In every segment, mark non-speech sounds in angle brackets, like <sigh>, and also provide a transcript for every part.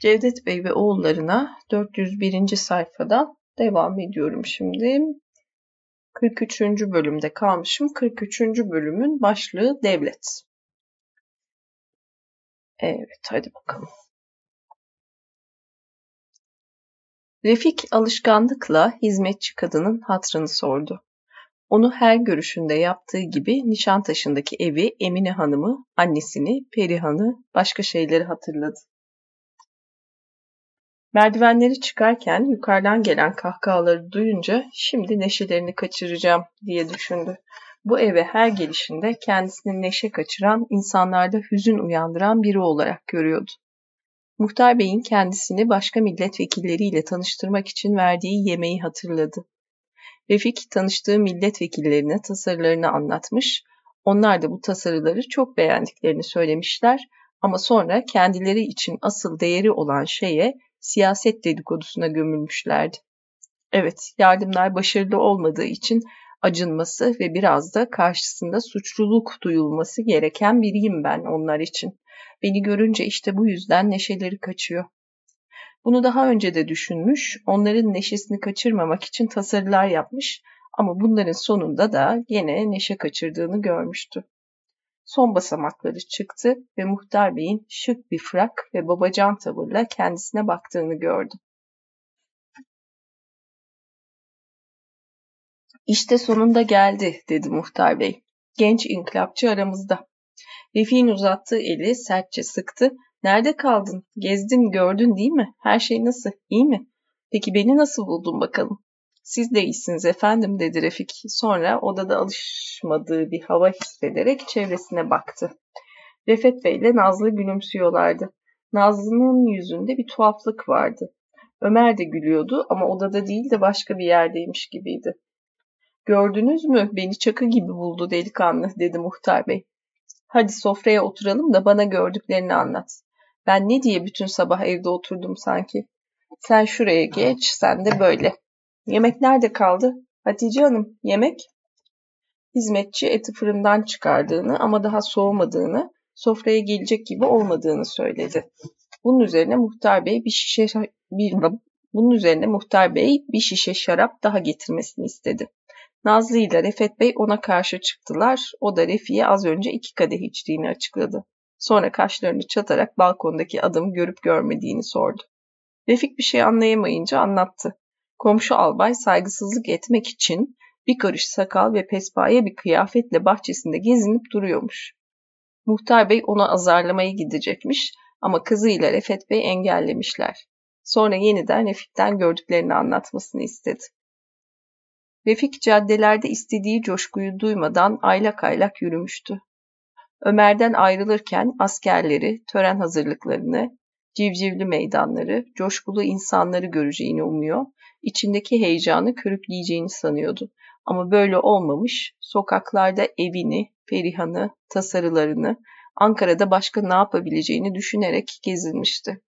Cevdet Bey ve oğullarına 401. sayfadan devam ediyorum şimdi. 43. bölümde kalmışım. 43. bölümün başlığı devlet. Evet hadi bakalım. Refik alışkanlıkla hizmetçi kadının hatrını sordu. Onu her görüşünde yaptığı gibi Nişantaşı'ndaki evi, Emine Hanım'ı, annesini, Perihan'ı, başka şeyleri hatırladı. Merdivenleri çıkarken yukarıdan gelen kahkahaları duyunca şimdi neşelerini kaçıracağım diye düşündü. Bu eve her gelişinde kendisini neşe kaçıran, insanlarda hüzün uyandıran biri olarak görüyordu. Muhtar Bey'in kendisini başka milletvekilleriyle tanıştırmak için verdiği yemeği hatırladı. Refik tanıştığı milletvekillerine tasarılarını anlatmış, onlar da bu tasarıları çok beğendiklerini söylemişler ama sonra kendileri için asıl değeri olan şeye siyaset dedikodusuna gömülmüşlerdi. Evet, yardımlar başarılı olmadığı için acınması ve biraz da karşısında suçluluk duyulması gereken biriyim ben onlar için. Beni görünce işte bu yüzden neşeleri kaçıyor. Bunu daha önce de düşünmüş, onların neşesini kaçırmamak için tasarılar yapmış ama bunların sonunda da gene neşe kaçırdığını görmüştü. Son basamakları çıktı ve Muhtar Bey'in şık bir frak ve babacan tavırla kendisine baktığını gördü. İşte sonunda geldi dedi Muhtar Bey. Genç inkılapçı aramızda. Refik'in uzattığı eli sertçe sıktı. Nerede kaldın? Gezdin, gördün değil mi? Her şey nasıl? İyi mi? Peki beni nasıl buldun bakalım? Siz de iyisiniz efendim dedi Refik. Sonra odada alışmadığı bir hava hissederek çevresine baktı. Refet Bey ile Nazlı gülümsüyorlardı. Nazlı'nın yüzünde bir tuhaflık vardı. Ömer de gülüyordu ama odada değil de başka bir yerdeymiş gibiydi. Gördünüz mü beni çakı gibi buldu delikanlı dedi muhtar bey. Hadi sofraya oturalım da bana gördüklerini anlat. Ben ne diye bütün sabah evde oturdum sanki. Sen şuraya geç, sen de böyle. Yemek nerede kaldı? Hatice Hanım, yemek? Hizmetçi eti fırından çıkardığını ama daha soğumadığını, sofraya gelecek gibi olmadığını söyledi. Bunun üzerine muhtar bey bir şişe bir bunun üzerine muhtar bey bir şişe şarap daha getirmesini istedi. Nazlı ile Refet Bey ona karşı çıktılar. O da Refik'e az önce iki kadeh içtiğini açıkladı. Sonra kaşlarını çatarak balkondaki adamı görüp görmediğini sordu. Refik bir şey anlayamayınca anlattı. Komşu albay saygısızlık etmek için bir karış sakal ve pespaye bir kıyafetle bahçesinde gezinip duruyormuş. Muhtar bey onu azarlamaya gidecekmiş ama kızıyla Refet bey engellemişler. Sonra yeniden Refik'ten gördüklerini anlatmasını istedi. Refik caddelerde istediği coşkuyu duymadan aylak aylak yürümüştü. Ömer'den ayrılırken askerleri, tören hazırlıklarını, civcivli meydanları, coşkulu insanları göreceğini umuyor, içindeki heyecanı körükleyeceğini sanıyordu. Ama böyle olmamış, sokaklarda evini, Perihan'ı, tasarılarını, Ankara'da başka ne yapabileceğini düşünerek gezinmişti.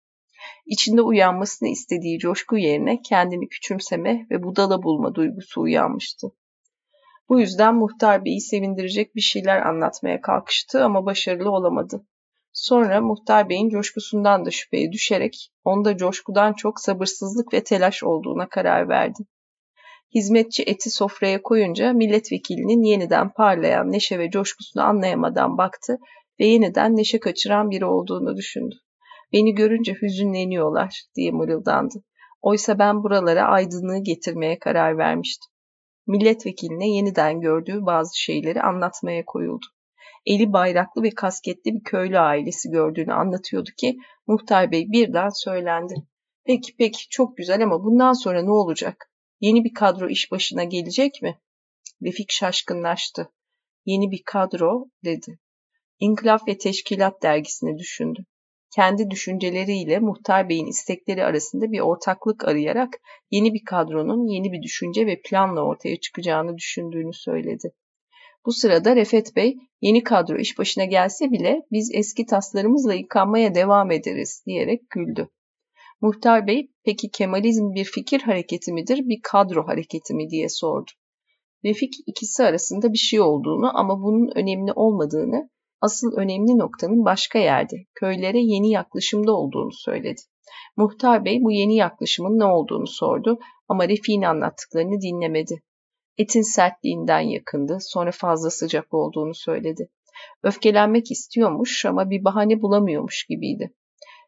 İçinde uyanmasını istediği coşku yerine kendini küçümseme ve budala bulma duygusu uyanmıştı. Bu yüzden muhtar beyi sevindirecek bir şeyler anlatmaya kalkıştı ama başarılı olamadı. Sonra muhtar beyin coşkusundan da şüpheye düşerek onda coşkudan çok sabırsızlık ve telaş olduğuna karar verdi. Hizmetçi eti sofraya koyunca milletvekilinin yeniden parlayan neşe ve coşkusunu anlayamadan baktı ve yeniden neşe kaçıran biri olduğunu düşündü. Beni görünce hüzünleniyorlar diye mırıldandı. Oysa ben buralara aydınlığı getirmeye karar vermiştim. Milletvekiline yeniden gördüğü bazı şeyleri anlatmaya koyuldu. Eli bayraklı ve kasketli bir köylü ailesi gördüğünü anlatıyordu ki muhtar bey birden söylendi. Peki peki çok güzel ama bundan sonra ne olacak? Yeni bir kadro iş başına gelecek mi? Refik şaşkınlaştı. Yeni bir kadro dedi. İnkılap ve Teşkilat dergisini düşündü kendi düşünceleriyle Muhtar Bey'in istekleri arasında bir ortaklık arayarak yeni bir kadronun yeni bir düşünce ve planla ortaya çıkacağını düşündüğünü söyledi. Bu sırada Refet Bey yeni kadro iş başına gelse bile biz eski taslarımızla yıkanmaya devam ederiz diyerek güldü. Muhtar Bey peki Kemalizm bir fikir hareketi midir bir kadro hareketi mi diye sordu. Refik ikisi arasında bir şey olduğunu ama bunun önemli olmadığını Asıl önemli noktanın başka yerde, köylere yeni yaklaşımda olduğunu söyledi. Muhtar Bey bu yeni yaklaşımın ne olduğunu sordu ama Refik'in anlattıklarını dinlemedi. Etin sertliğinden yakındı, sonra fazla sıcak olduğunu söyledi. Öfkelenmek istiyormuş ama bir bahane bulamıyormuş gibiydi.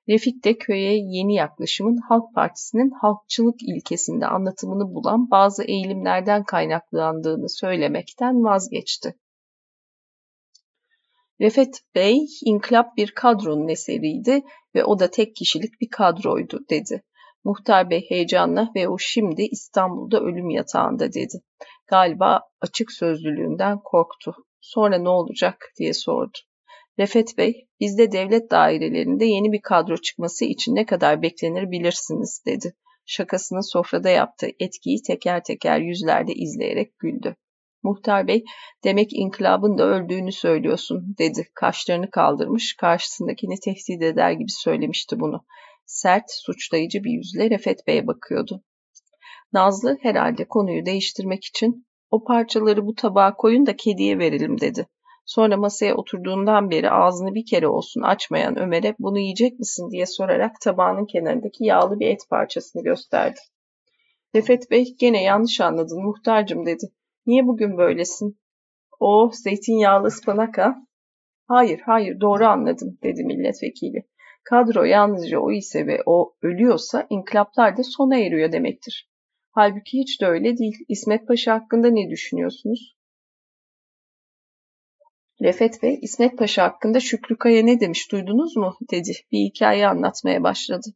Refik de köye yeni yaklaşımın Halk Partisi'nin halkçılık ilkesinde anlatımını bulan bazı eğilimlerden kaynaklandığını söylemekten vazgeçti. Refet Bey, inkılap bir kadronun eseriydi ve o da tek kişilik bir kadroydu dedi. Muhtar Bey heyecanla ve o şimdi İstanbul'da ölüm yatağında dedi. Galiba açık sözlülüğünden korktu. Sonra ne olacak diye sordu. Refet Bey, bizde devlet dairelerinde yeni bir kadro çıkması için ne kadar beklenir bilirsiniz dedi. Şakasını sofrada yaptığı etkiyi teker teker yüzlerde izleyerek güldü. Muhtar Bey, demek inkılabın da öldüğünü söylüyorsun dedi. Kaşlarını kaldırmış, karşısındakini tehdit eder gibi söylemişti bunu. Sert, suçlayıcı bir yüzle Refet Bey'e bakıyordu. Nazlı herhalde konuyu değiştirmek için o parçaları bu tabağa koyun da kediye verelim dedi. Sonra masaya oturduğundan beri ağzını bir kere olsun açmayan Ömer'e bunu yiyecek misin diye sorarak tabağının kenarındaki yağlı bir et parçasını gösterdi. Refet Bey gene yanlış anladın muhtarcım dedi. Niye bugün böylesin? O zeytinyağlı ıspanak ha? Hayır hayır doğru anladım dedi milletvekili. Kadro yalnızca o ise ve o ölüyorsa inkılaplar da sona eriyor demektir. Halbuki hiç de öyle değil. İsmet Paşa hakkında ne düşünüyorsunuz? Refet Bey, İsmet Paşa hakkında Şükrü Kaya ne demiş duydunuz mu? dedi. Bir hikaye anlatmaya başladı.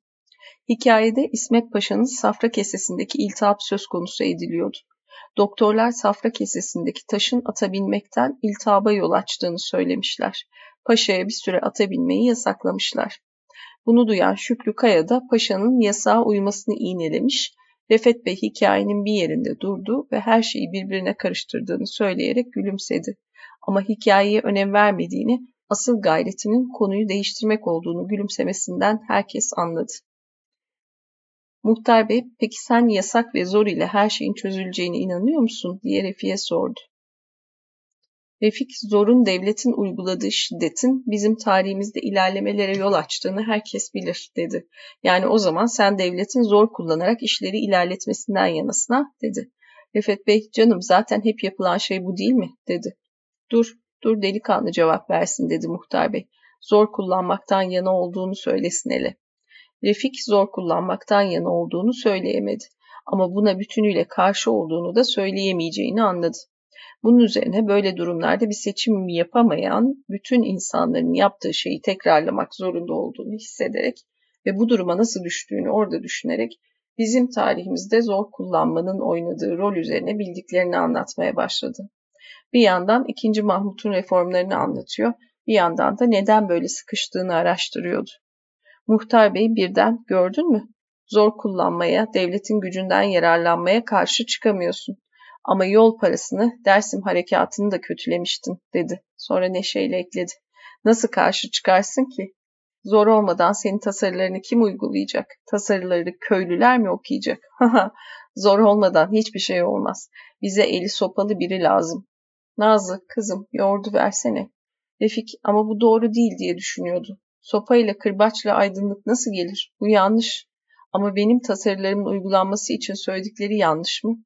Hikayede İsmet Paşa'nın safra kesesindeki iltihap söz konusu ediliyordu. Doktorlar safra kesesindeki taşın ata binmekten iltihaba yol açtığını söylemişler. Paşa'ya bir süre ata binmeyi yasaklamışlar. Bunu duyan Şükrü Kaya da paşanın yasağa uymasını iğnelemiş, Refet Bey hikayenin bir yerinde durdu ve her şeyi birbirine karıştırdığını söyleyerek gülümsedi. Ama hikayeye önem vermediğini, asıl gayretinin konuyu değiştirmek olduğunu gülümsemesinden herkes anladı. Muhtar Bey, peki sen yasak ve zor ile her şeyin çözüleceğine inanıyor musun? diye Refik'e sordu. Refik, zorun devletin uyguladığı şiddetin bizim tarihimizde ilerlemelere yol açtığını herkes bilir, dedi. Yani o zaman sen devletin zor kullanarak işleri ilerletmesinden yanasına, dedi. Refet Bey, canım zaten hep yapılan şey bu değil mi, dedi. Dur, dur delikanlı cevap versin, dedi muhtar bey. Zor kullanmaktan yana olduğunu söylesin hele. Refik zor kullanmaktan yana olduğunu söyleyemedi. Ama buna bütünüyle karşı olduğunu da söyleyemeyeceğini anladı. Bunun üzerine böyle durumlarda bir seçim yapamayan bütün insanların yaptığı şeyi tekrarlamak zorunda olduğunu hissederek ve bu duruma nasıl düştüğünü orada düşünerek bizim tarihimizde zor kullanmanın oynadığı rol üzerine bildiklerini anlatmaya başladı. Bir yandan 2. Mahmut'un reformlarını anlatıyor, bir yandan da neden böyle sıkıştığını araştırıyordu. Muhtar Bey birden gördün mü? Zor kullanmaya, devletin gücünden yararlanmaya karşı çıkamıyorsun. Ama yol parasını, Dersim harekatını da kötülemiştin dedi. Sonra neşeyle ekledi. Nasıl karşı çıkarsın ki? Zor olmadan senin tasarılarını kim uygulayacak? Tasarıları köylüler mi okuyacak? <laughs> Zor olmadan hiçbir şey olmaz. Bize eli sopalı biri lazım. Nazlı, kızım, yoğurdu versene. Refik, ama bu doğru değil diye düşünüyordu. Sopayla, kırbaçla aydınlık nasıl gelir? Bu yanlış. Ama benim tasarılarımın uygulanması için söyledikleri yanlış mı?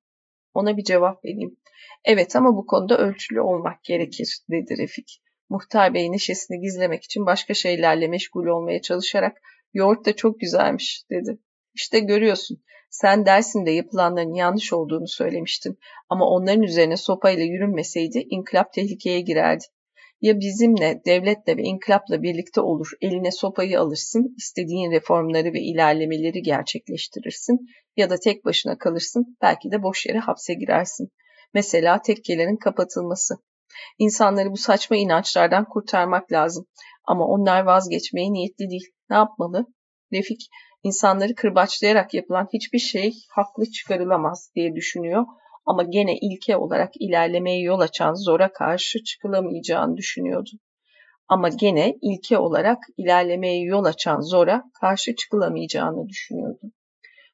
Ona bir cevap vereyim. Evet ama bu konuda ölçülü olmak gerekir, dedi Refik. Muhtar Bey neşesini gizlemek için başka şeylerle meşgul olmaya çalışarak yoğurt da çok güzelmiş, dedi. İşte görüyorsun, sen dersinde yapılanların yanlış olduğunu söylemiştin ama onların üzerine sopayla yürünmeseydi inkılap tehlikeye girerdi. Ya bizimle, devletle ve inkılapla birlikte olur, eline sopayı alırsın, istediğin reformları ve ilerlemeleri gerçekleştirirsin ya da tek başına kalırsın, belki de boş yere hapse girersin. Mesela tekkelerin kapatılması. İnsanları bu saçma inançlardan kurtarmak lazım. Ama onlar vazgeçmeye niyetli değil. Ne yapmalı? Refik, insanları kırbaçlayarak yapılan hiçbir şey haklı çıkarılamaz diye düşünüyor ama gene ilke olarak ilerlemeye yol açan zora karşı çıkılamayacağını düşünüyordu. Ama gene ilke olarak ilerlemeye yol açan zora karşı çıkılamayacağını düşünüyordu.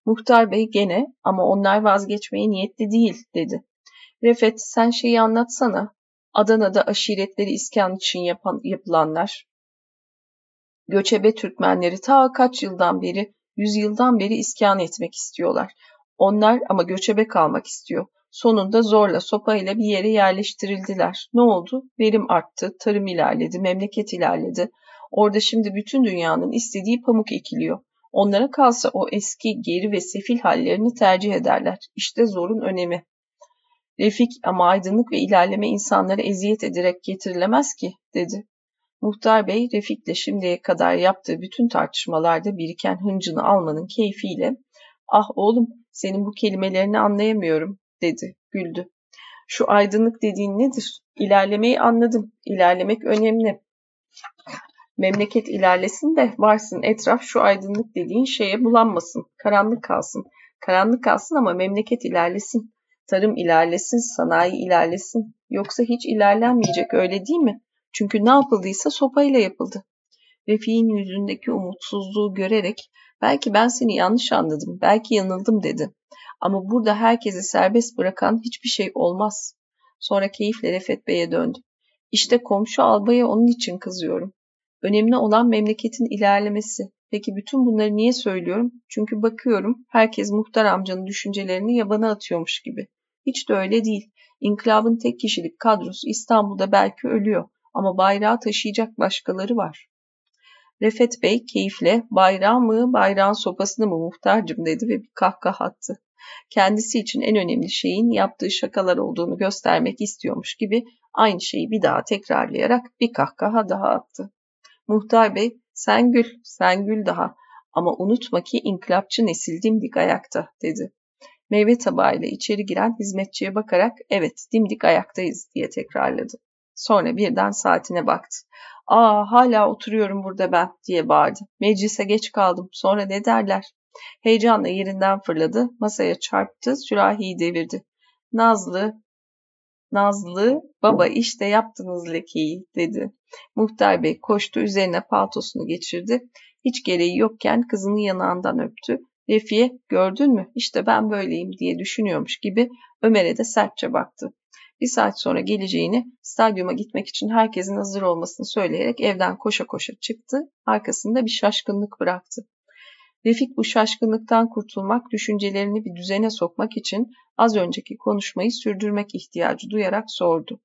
Muhtar Bey gene ama onlar vazgeçmeye niyetli değil dedi. Refet sen şeyi anlatsana. Adana'da aşiretleri iskan için yapan, yapılanlar, göçebe Türkmenleri ta kaç yıldan beri, yüzyıldan beri iskan etmek istiyorlar. Onlar ama göçebe kalmak istiyor. Sonunda zorla sopayla bir yere yerleştirildiler. Ne oldu? Verim arttı, tarım ilerledi, memleket ilerledi. Orada şimdi bütün dünyanın istediği pamuk ekiliyor. Onlara kalsa o eski, geri ve sefil hallerini tercih ederler. İşte zorun önemi. Refik ama aydınlık ve ilerleme insanlara eziyet ederek getirilemez ki, dedi. Muhtar Bey, Refik'le şimdiye kadar yaptığı bütün tartışmalarda biriken hıncını almanın keyfiyle, ''Ah oğlum, senin bu kelimelerini anlayamıyorum.'' Dedi, güldü. ''Şu aydınlık dediğin nedir? İlerlemeyi anladım. İlerlemek önemli. Memleket ilerlesin de varsın etraf şu aydınlık dediğin şeye bulanmasın. Karanlık kalsın. Karanlık kalsın ama memleket ilerlesin. Tarım ilerlesin, sanayi ilerlesin. Yoksa hiç ilerlenmeyecek öyle değil mi? Çünkü ne yapıldıysa sopayla yapıldı. Refik'in yüzündeki umutsuzluğu görerek belki ben seni yanlış anladım, belki yanıldım dedi. Ama burada herkesi serbest bırakan hiçbir şey olmaz. Sonra keyifle Refet Bey'e döndü. İşte komşu albaya onun için kızıyorum. Önemli olan memleketin ilerlemesi. Peki bütün bunları niye söylüyorum? Çünkü bakıyorum herkes muhtar amcanın düşüncelerini yabana atıyormuş gibi. Hiç de öyle değil. İnkılabın tek kişilik kadrosu İstanbul'da belki ölüyor ama bayrağı taşıyacak başkaları var. Refet Bey keyifle bayrağı mı bayrağın sopasını mı muhtarcım dedi ve bir kahkaha attı. Kendisi için en önemli şeyin yaptığı şakalar olduğunu göstermek istiyormuş gibi aynı şeyi bir daha tekrarlayarak bir kahkaha daha attı. Muhtar Bey sen gül, sen gül daha ama unutma ki inkılapçı nesil dimdik ayakta dedi. Meyve tabağıyla içeri giren hizmetçiye bakarak evet dimdik ayaktayız diye tekrarladı. Sonra birden saatine baktı. Aa hala oturuyorum burada ben diye bağırdı. Meclise geç kaldım sonra ne derler? Heyecanla yerinden fırladı, masaya çarptı, sürahiyi devirdi. Nazlı, Nazlı, baba işte yaptınız lekeyi dedi. Muhtar bey koştu üzerine paltosunu geçirdi. Hiç gereği yokken kızını yanağından öptü. Refiye gördün mü işte ben böyleyim diye düşünüyormuş gibi Ömer'e de sertçe baktı. Bir saat sonra geleceğini stadyuma gitmek için herkesin hazır olmasını söyleyerek evden koşa koşa çıktı. Arkasında bir şaşkınlık bıraktı. Refik bu şaşkınlıktan kurtulmak, düşüncelerini bir düzene sokmak için az önceki konuşmayı sürdürmek ihtiyacı duyarak sordu.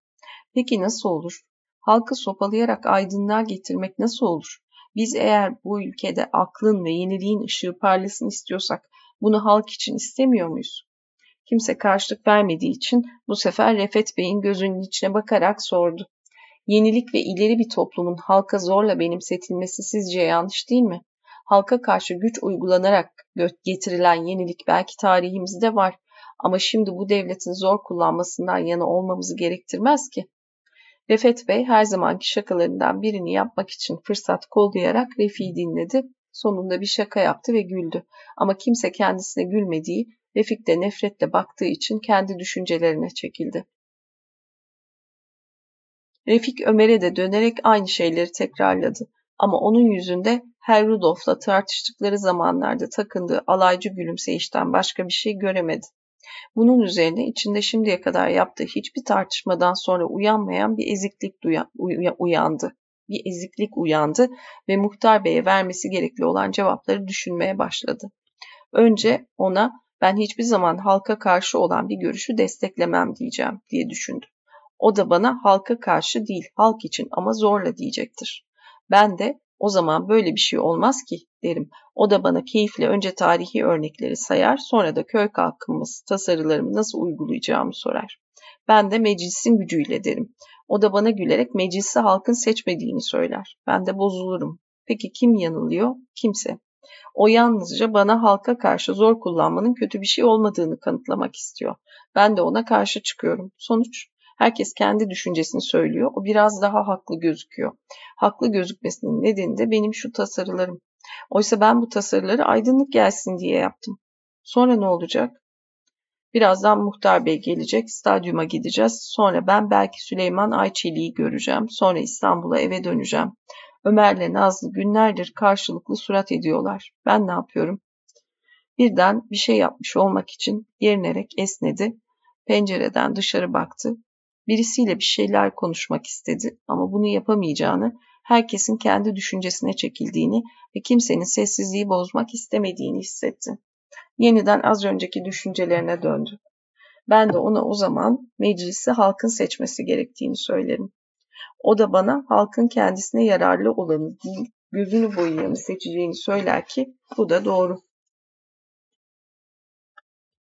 Peki nasıl olur? Halkı sopalayarak aydınlığa getirmek nasıl olur? Biz eğer bu ülkede aklın ve yeniliğin ışığı parlasın istiyorsak bunu halk için istemiyor muyuz? Kimse karşılık vermediği için bu sefer Refet Bey'in gözünün içine bakarak sordu. Yenilik ve ileri bir toplumun halka zorla benimsetilmesi sizce yanlış değil mi? Halka karşı güç uygulanarak getirilen yenilik belki tarihimizde var ama şimdi bu devletin zor kullanmasından yana olmamızı gerektirmez ki. Refet Bey her zamanki şakalarından birini yapmak için fırsat kollayarak Refik'i dinledi. Sonunda bir şaka yaptı ve güldü. Ama kimse kendisine gülmediği, Refik de nefretle baktığı için kendi düşüncelerine çekildi. Refik Ömer'e de dönerek aynı şeyleri tekrarladı. Ama onun yüzünde Herr Rudolf'la tartıştıkları zamanlarda takındığı alaycı gülümseyişten başka bir şey göremedi. Bunun üzerine içinde şimdiye kadar yaptığı hiçbir tartışmadan sonra uyanmayan bir eziklik uyandı. Bir eziklik uyandı ve muhtar beye vermesi gerekli olan cevapları düşünmeye başladı. Önce ona ben hiçbir zaman halka karşı olan bir görüşü desteklemem diyeceğim diye düşündü. O da bana halka karşı değil halk için ama zorla diyecektir. Ben de o zaman böyle bir şey olmaz ki derim. O da bana keyifle önce tarihi örnekleri sayar, sonra da köy kalkınması tasarılarımı nasıl uygulayacağımı sorar. Ben de meclisin gücüyle derim. O da bana gülerek meclisi halkın seçmediğini söyler. Ben de bozulurum. Peki kim yanılıyor? Kimse. O yalnızca bana halka karşı zor kullanmanın kötü bir şey olmadığını kanıtlamak istiyor. Ben de ona karşı çıkıyorum. Sonuç Herkes kendi düşüncesini söylüyor. O biraz daha haklı gözüküyor. Haklı gözükmesinin nedeni de benim şu tasarılarım. Oysa ben bu tasarıları aydınlık gelsin diye yaptım. Sonra ne olacak? Birazdan Muhtar Bey gelecek, stadyuma gideceğiz. Sonra ben belki Süleyman Ayçeli'yi göreceğim. Sonra İstanbul'a eve döneceğim. Ömer'le Nazlı günlerdir karşılıklı surat ediyorlar. Ben ne yapıyorum? Birden bir şey yapmış olmak için gerinerek esnedi. Pencereden dışarı baktı. Birisiyle bir şeyler konuşmak istedi ama bunu yapamayacağını, herkesin kendi düşüncesine çekildiğini ve kimsenin sessizliği bozmak istemediğini hissetti. Yeniden az önceki düşüncelerine döndü. Ben de ona o zaman meclisi halkın seçmesi gerektiğini söylerim. O da bana halkın kendisine yararlı olanı değil, gözünü boyayanı seçeceğini söyler ki bu da doğru.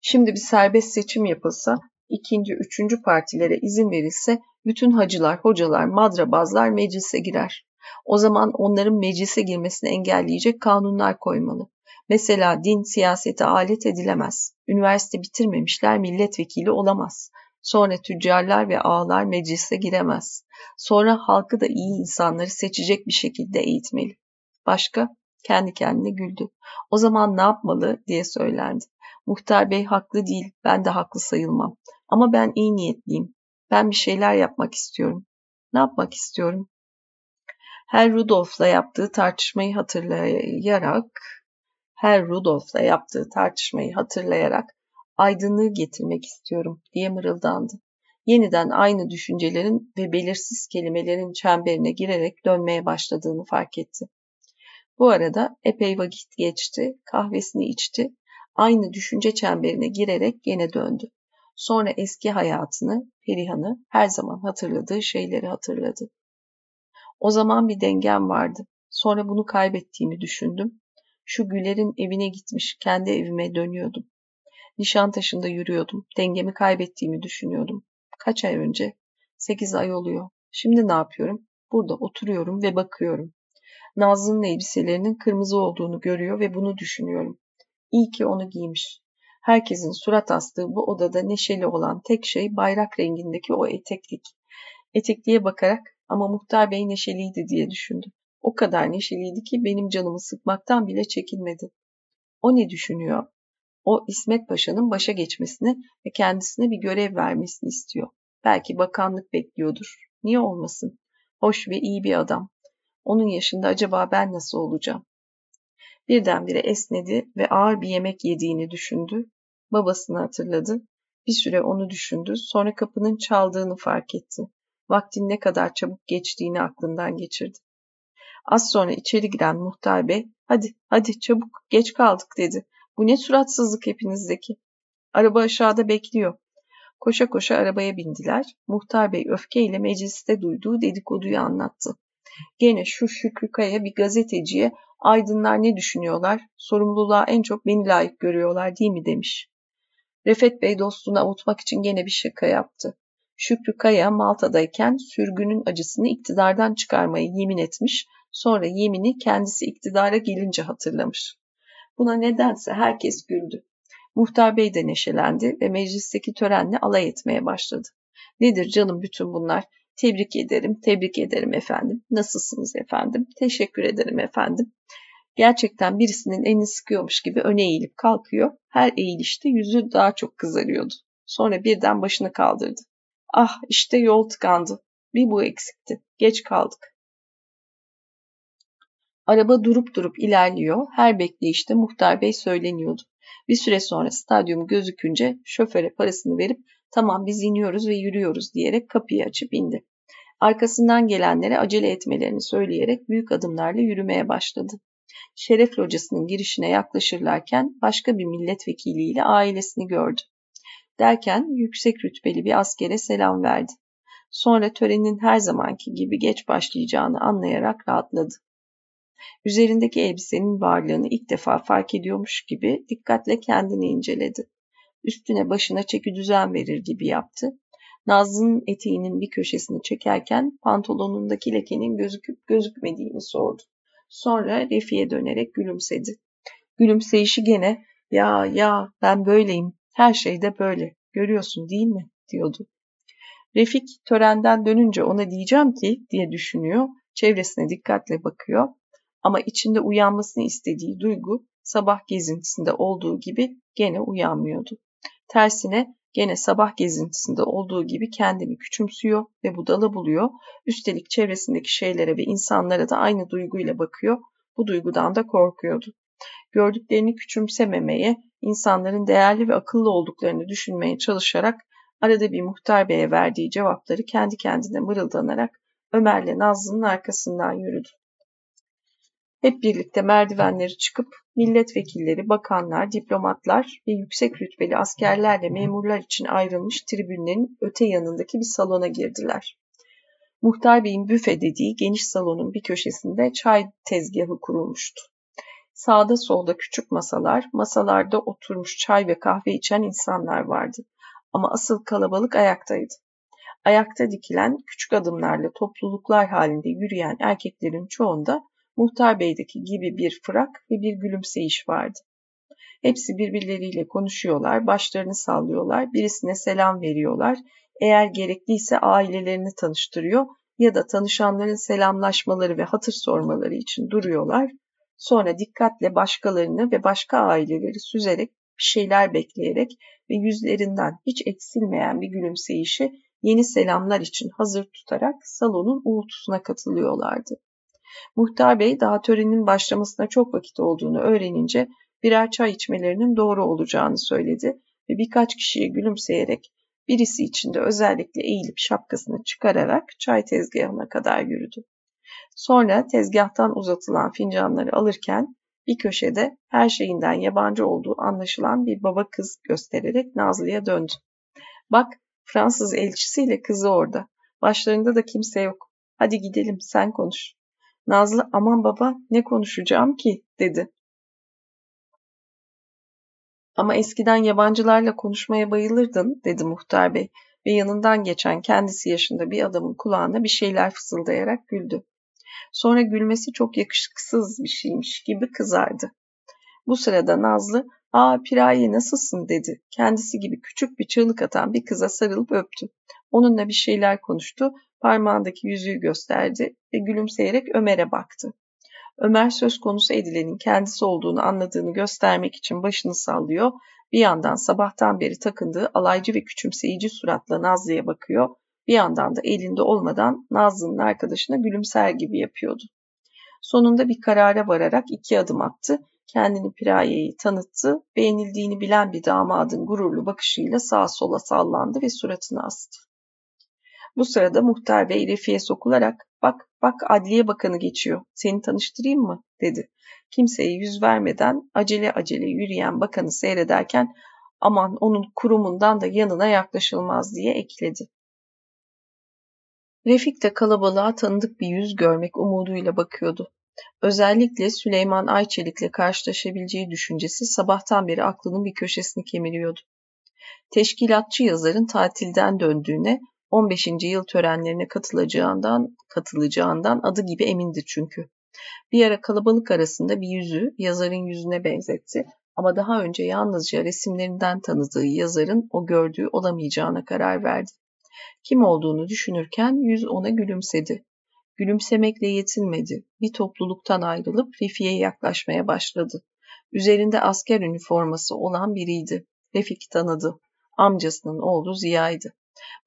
Şimdi bir serbest seçim yapılsa, ikinci, üçüncü partilere izin verilse bütün hacılar, hocalar, madrabazlar meclise girer. O zaman onların meclise girmesini engelleyecek kanunlar koymalı. Mesela din siyasete alet edilemez. Üniversite bitirmemişler milletvekili olamaz. Sonra tüccarlar ve ağalar meclise giremez. Sonra halkı da iyi insanları seçecek bir şekilde eğitmeli. Başka? Kendi kendine güldü. O zaman ne yapmalı diye söylendi. Muhtar bey haklı değil, ben de haklı sayılmam. Ama ben iyi niyetliyim. Ben bir şeyler yapmak istiyorum. Ne yapmak istiyorum? Her Rudolf'la yaptığı tartışmayı hatırlayarak her Rudolf'la yaptığı tartışmayı hatırlayarak aydınlığı getirmek istiyorum diye mırıldandı. Yeniden aynı düşüncelerin ve belirsiz kelimelerin çemberine girerek dönmeye başladığını fark etti. Bu arada epey vakit geçti, kahvesini içti, aynı düşünce çemberine girerek gene döndü. Sonra eski hayatını, Perihan'ı her zaman hatırladığı şeyleri hatırladı. O zaman bir dengem vardı. Sonra bunu kaybettiğimi düşündüm. Şu Güler'in evine gitmiş, kendi evime dönüyordum. Nişantaşı'nda yürüyordum. Dengemi kaybettiğimi düşünüyordum. Kaç ay önce? Sekiz ay oluyor. Şimdi ne yapıyorum? Burada oturuyorum ve bakıyorum. Nazlı'nın elbiselerinin kırmızı olduğunu görüyor ve bunu düşünüyorum. İyi ki onu giymiş. Herkesin surat astığı bu odada neşeli olan tek şey bayrak rengindeki o eteklik. Etekliğe bakarak ama muhtar bey neşeliydi diye düşündüm. O kadar neşeliydi ki benim canımı sıkmaktan bile çekinmedi. O ne düşünüyor? O İsmet Paşa'nın başa geçmesini ve kendisine bir görev vermesini istiyor. Belki bakanlık bekliyordur. Niye olmasın? Hoş ve iyi bir adam. Onun yaşında acaba ben nasıl olacağım? Birdenbire esnedi ve ağır bir yemek yediğini düşündü. Babasını hatırladı. Bir süre onu düşündü. Sonra kapının çaldığını fark etti. Vaktin ne kadar çabuk geçtiğini aklından geçirdi. Az sonra içeri giren muhtar bey, hadi hadi çabuk geç kaldık dedi. Bu ne suratsızlık hepinizdeki. Araba aşağıda bekliyor. Koşa koşa arabaya bindiler. Muhtar bey öfkeyle mecliste duyduğu dedikoduyu anlattı. Gene şu Şükrü Kaya bir gazeteciye aydınlar ne düşünüyorlar, sorumluluğa en çok beni layık görüyorlar değil mi demiş. Refet Bey dostunu avutmak için gene bir şaka yaptı. Şükrü Kaya Malta'dayken sürgünün acısını iktidardan çıkarmayı yemin etmiş, sonra yemini kendisi iktidara gelince hatırlamış. Buna nedense herkes güldü. Muhtar Bey de neşelendi ve meclisteki törenle alay etmeye başladı. Nedir canım bütün bunlar? Tebrik ederim, tebrik ederim efendim. Nasılsınız efendim? Teşekkür ederim efendim. Gerçekten birisinin elini sıkıyormuş gibi öne eğilip kalkıyor. Her eğilişte yüzü daha çok kızarıyordu. Sonra birden başını kaldırdı. Ah işte yol tıkandı. Bir bu eksikti. Geç kaldık. Araba durup durup ilerliyor. Her bekleyişte muhtar bey söyleniyordu. Bir süre sonra stadyum gözükünce şoföre parasını verip tamam biz iniyoruz ve yürüyoruz diyerek kapıyı açıp indi. Arkasından gelenlere acele etmelerini söyleyerek büyük adımlarla yürümeye başladı. Şeref locasının girişine yaklaşırlarken başka bir milletvekiliyle ailesini gördü. Derken yüksek rütbeli bir askere selam verdi. Sonra törenin her zamanki gibi geç başlayacağını anlayarak rahatladı. Üzerindeki elbisenin varlığını ilk defa fark ediyormuş gibi dikkatle kendini inceledi. Üstüne başına çeki düzen verir gibi yaptı. Nazlı'nın eteğinin bir köşesini çekerken pantolonundaki lekenin gözüküp gözükmediğini sordu. Sonra Refi'ye dönerek gülümsedi. Gülümseyişi gene ya ya ben böyleyim her şeyde böyle görüyorsun değil mi diyordu. Refik törenden dönünce ona diyeceğim ki diye düşünüyor. Çevresine dikkatle bakıyor ama içinde uyanmasını istediği duygu sabah gezintisinde olduğu gibi gene uyanmıyordu. Tersine gene sabah gezintisinde olduğu gibi kendini küçümsüyor ve budala buluyor. Üstelik çevresindeki şeylere ve insanlara da aynı duyguyla bakıyor. Bu duygudan da korkuyordu. Gördüklerini küçümsememeye, insanların değerli ve akıllı olduklarını düşünmeye çalışarak Arada bir muhtar beye verdiği cevapları kendi kendine mırıldanarak Ömer'le Nazlı'nın arkasından yürüdü. Hep birlikte merdivenleri çıkıp milletvekilleri, bakanlar, diplomatlar ve yüksek rütbeli askerlerle memurlar için ayrılmış tribünlerin öte yanındaki bir salona girdiler. Muhtar Bey'in büfe dediği geniş salonun bir köşesinde çay tezgahı kurulmuştu. Sağda solda küçük masalar, masalarda oturmuş çay ve kahve içen insanlar vardı. Ama asıl kalabalık ayaktaydı. Ayakta dikilen küçük adımlarla topluluklar halinde yürüyen erkeklerin çoğunda Muhtar Bey'deki gibi bir fırak ve bir gülümseyiş vardı. Hepsi birbirleriyle konuşuyorlar, başlarını sallıyorlar, birisine selam veriyorlar, eğer gerekliyse ailelerini tanıştırıyor ya da tanışanların selamlaşmaları ve hatır sormaları için duruyorlar. Sonra dikkatle başkalarını ve başka aileleri süzerek bir şeyler bekleyerek ve yüzlerinden hiç eksilmeyen bir gülümseyişi yeni selamlar için hazır tutarak salonun uğultusuna katılıyorlardı. Muhtar Bey daha törenin başlamasına çok vakit olduğunu öğrenince birer çay içmelerinin doğru olacağını söyledi ve birkaç kişiye gülümseyerek birisi için de özellikle eğilip şapkasını çıkararak çay tezgahına kadar yürüdü. Sonra tezgahtan uzatılan fincanları alırken bir köşede her şeyinden yabancı olduğu anlaşılan bir baba kız göstererek Nazlı'ya döndü. Bak Fransız elçisiyle kızı orada. Başlarında da kimse yok. Hadi gidelim sen konuş. Nazlı aman baba ne konuşacağım ki dedi. Ama eskiden yabancılarla konuşmaya bayılırdın dedi muhtar bey ve yanından geçen kendisi yaşında bir adamın kulağına bir şeyler fısıldayarak güldü. Sonra gülmesi çok yakışıksız bir şeymiş gibi kızardı. Bu sırada Nazlı ''Aa Piraye nasılsın?'' dedi. Kendisi gibi küçük bir çığlık atan bir kıza sarılıp öptü. Onunla bir şeyler konuştu, parmağındaki yüzüğü gösterdi ve gülümseyerek Ömer'e baktı. Ömer söz konusu edilenin kendisi olduğunu anladığını göstermek için başını sallıyor, bir yandan sabahtan beri takındığı alaycı ve küçümseyici suratla Nazlı'ya bakıyor, bir yandan da elinde olmadan Nazlı'nın arkadaşına gülümser gibi yapıyordu. Sonunda bir karara vararak iki adım attı, kendini Piraye'yi tanıttı, beğenildiğini bilen bir damadın gururlu bakışıyla sağa sola sallandı ve suratını astı. Bu sırada muhtar bey Refi'ye sokularak bak bak adliye bakanı geçiyor seni tanıştırayım mı dedi. Kimseye yüz vermeden acele acele yürüyen bakanı seyrederken aman onun kurumundan da yanına yaklaşılmaz diye ekledi. Refik de kalabalığa tanıdık bir yüz görmek umuduyla bakıyordu. Özellikle Süleyman Ayçelik'le karşılaşabileceği düşüncesi sabahtan beri aklının bir köşesini kemiriyordu. Teşkilatçı yazarın tatilden döndüğüne 15. yıl törenlerine katılacağından, katılacağından adı gibi emindi çünkü. Bir ara kalabalık arasında bir yüzü yazarın yüzüne benzetti ama daha önce yalnızca resimlerinden tanıdığı yazarın o gördüğü olamayacağına karar verdi. Kim olduğunu düşünürken yüz ona gülümsedi. Gülümsemekle yetinmedi. Bir topluluktan ayrılıp Refik'e yaklaşmaya başladı. Üzerinde asker üniforması olan biriydi. Refik tanıdı. Amcasının oğlu Ziya'ydı.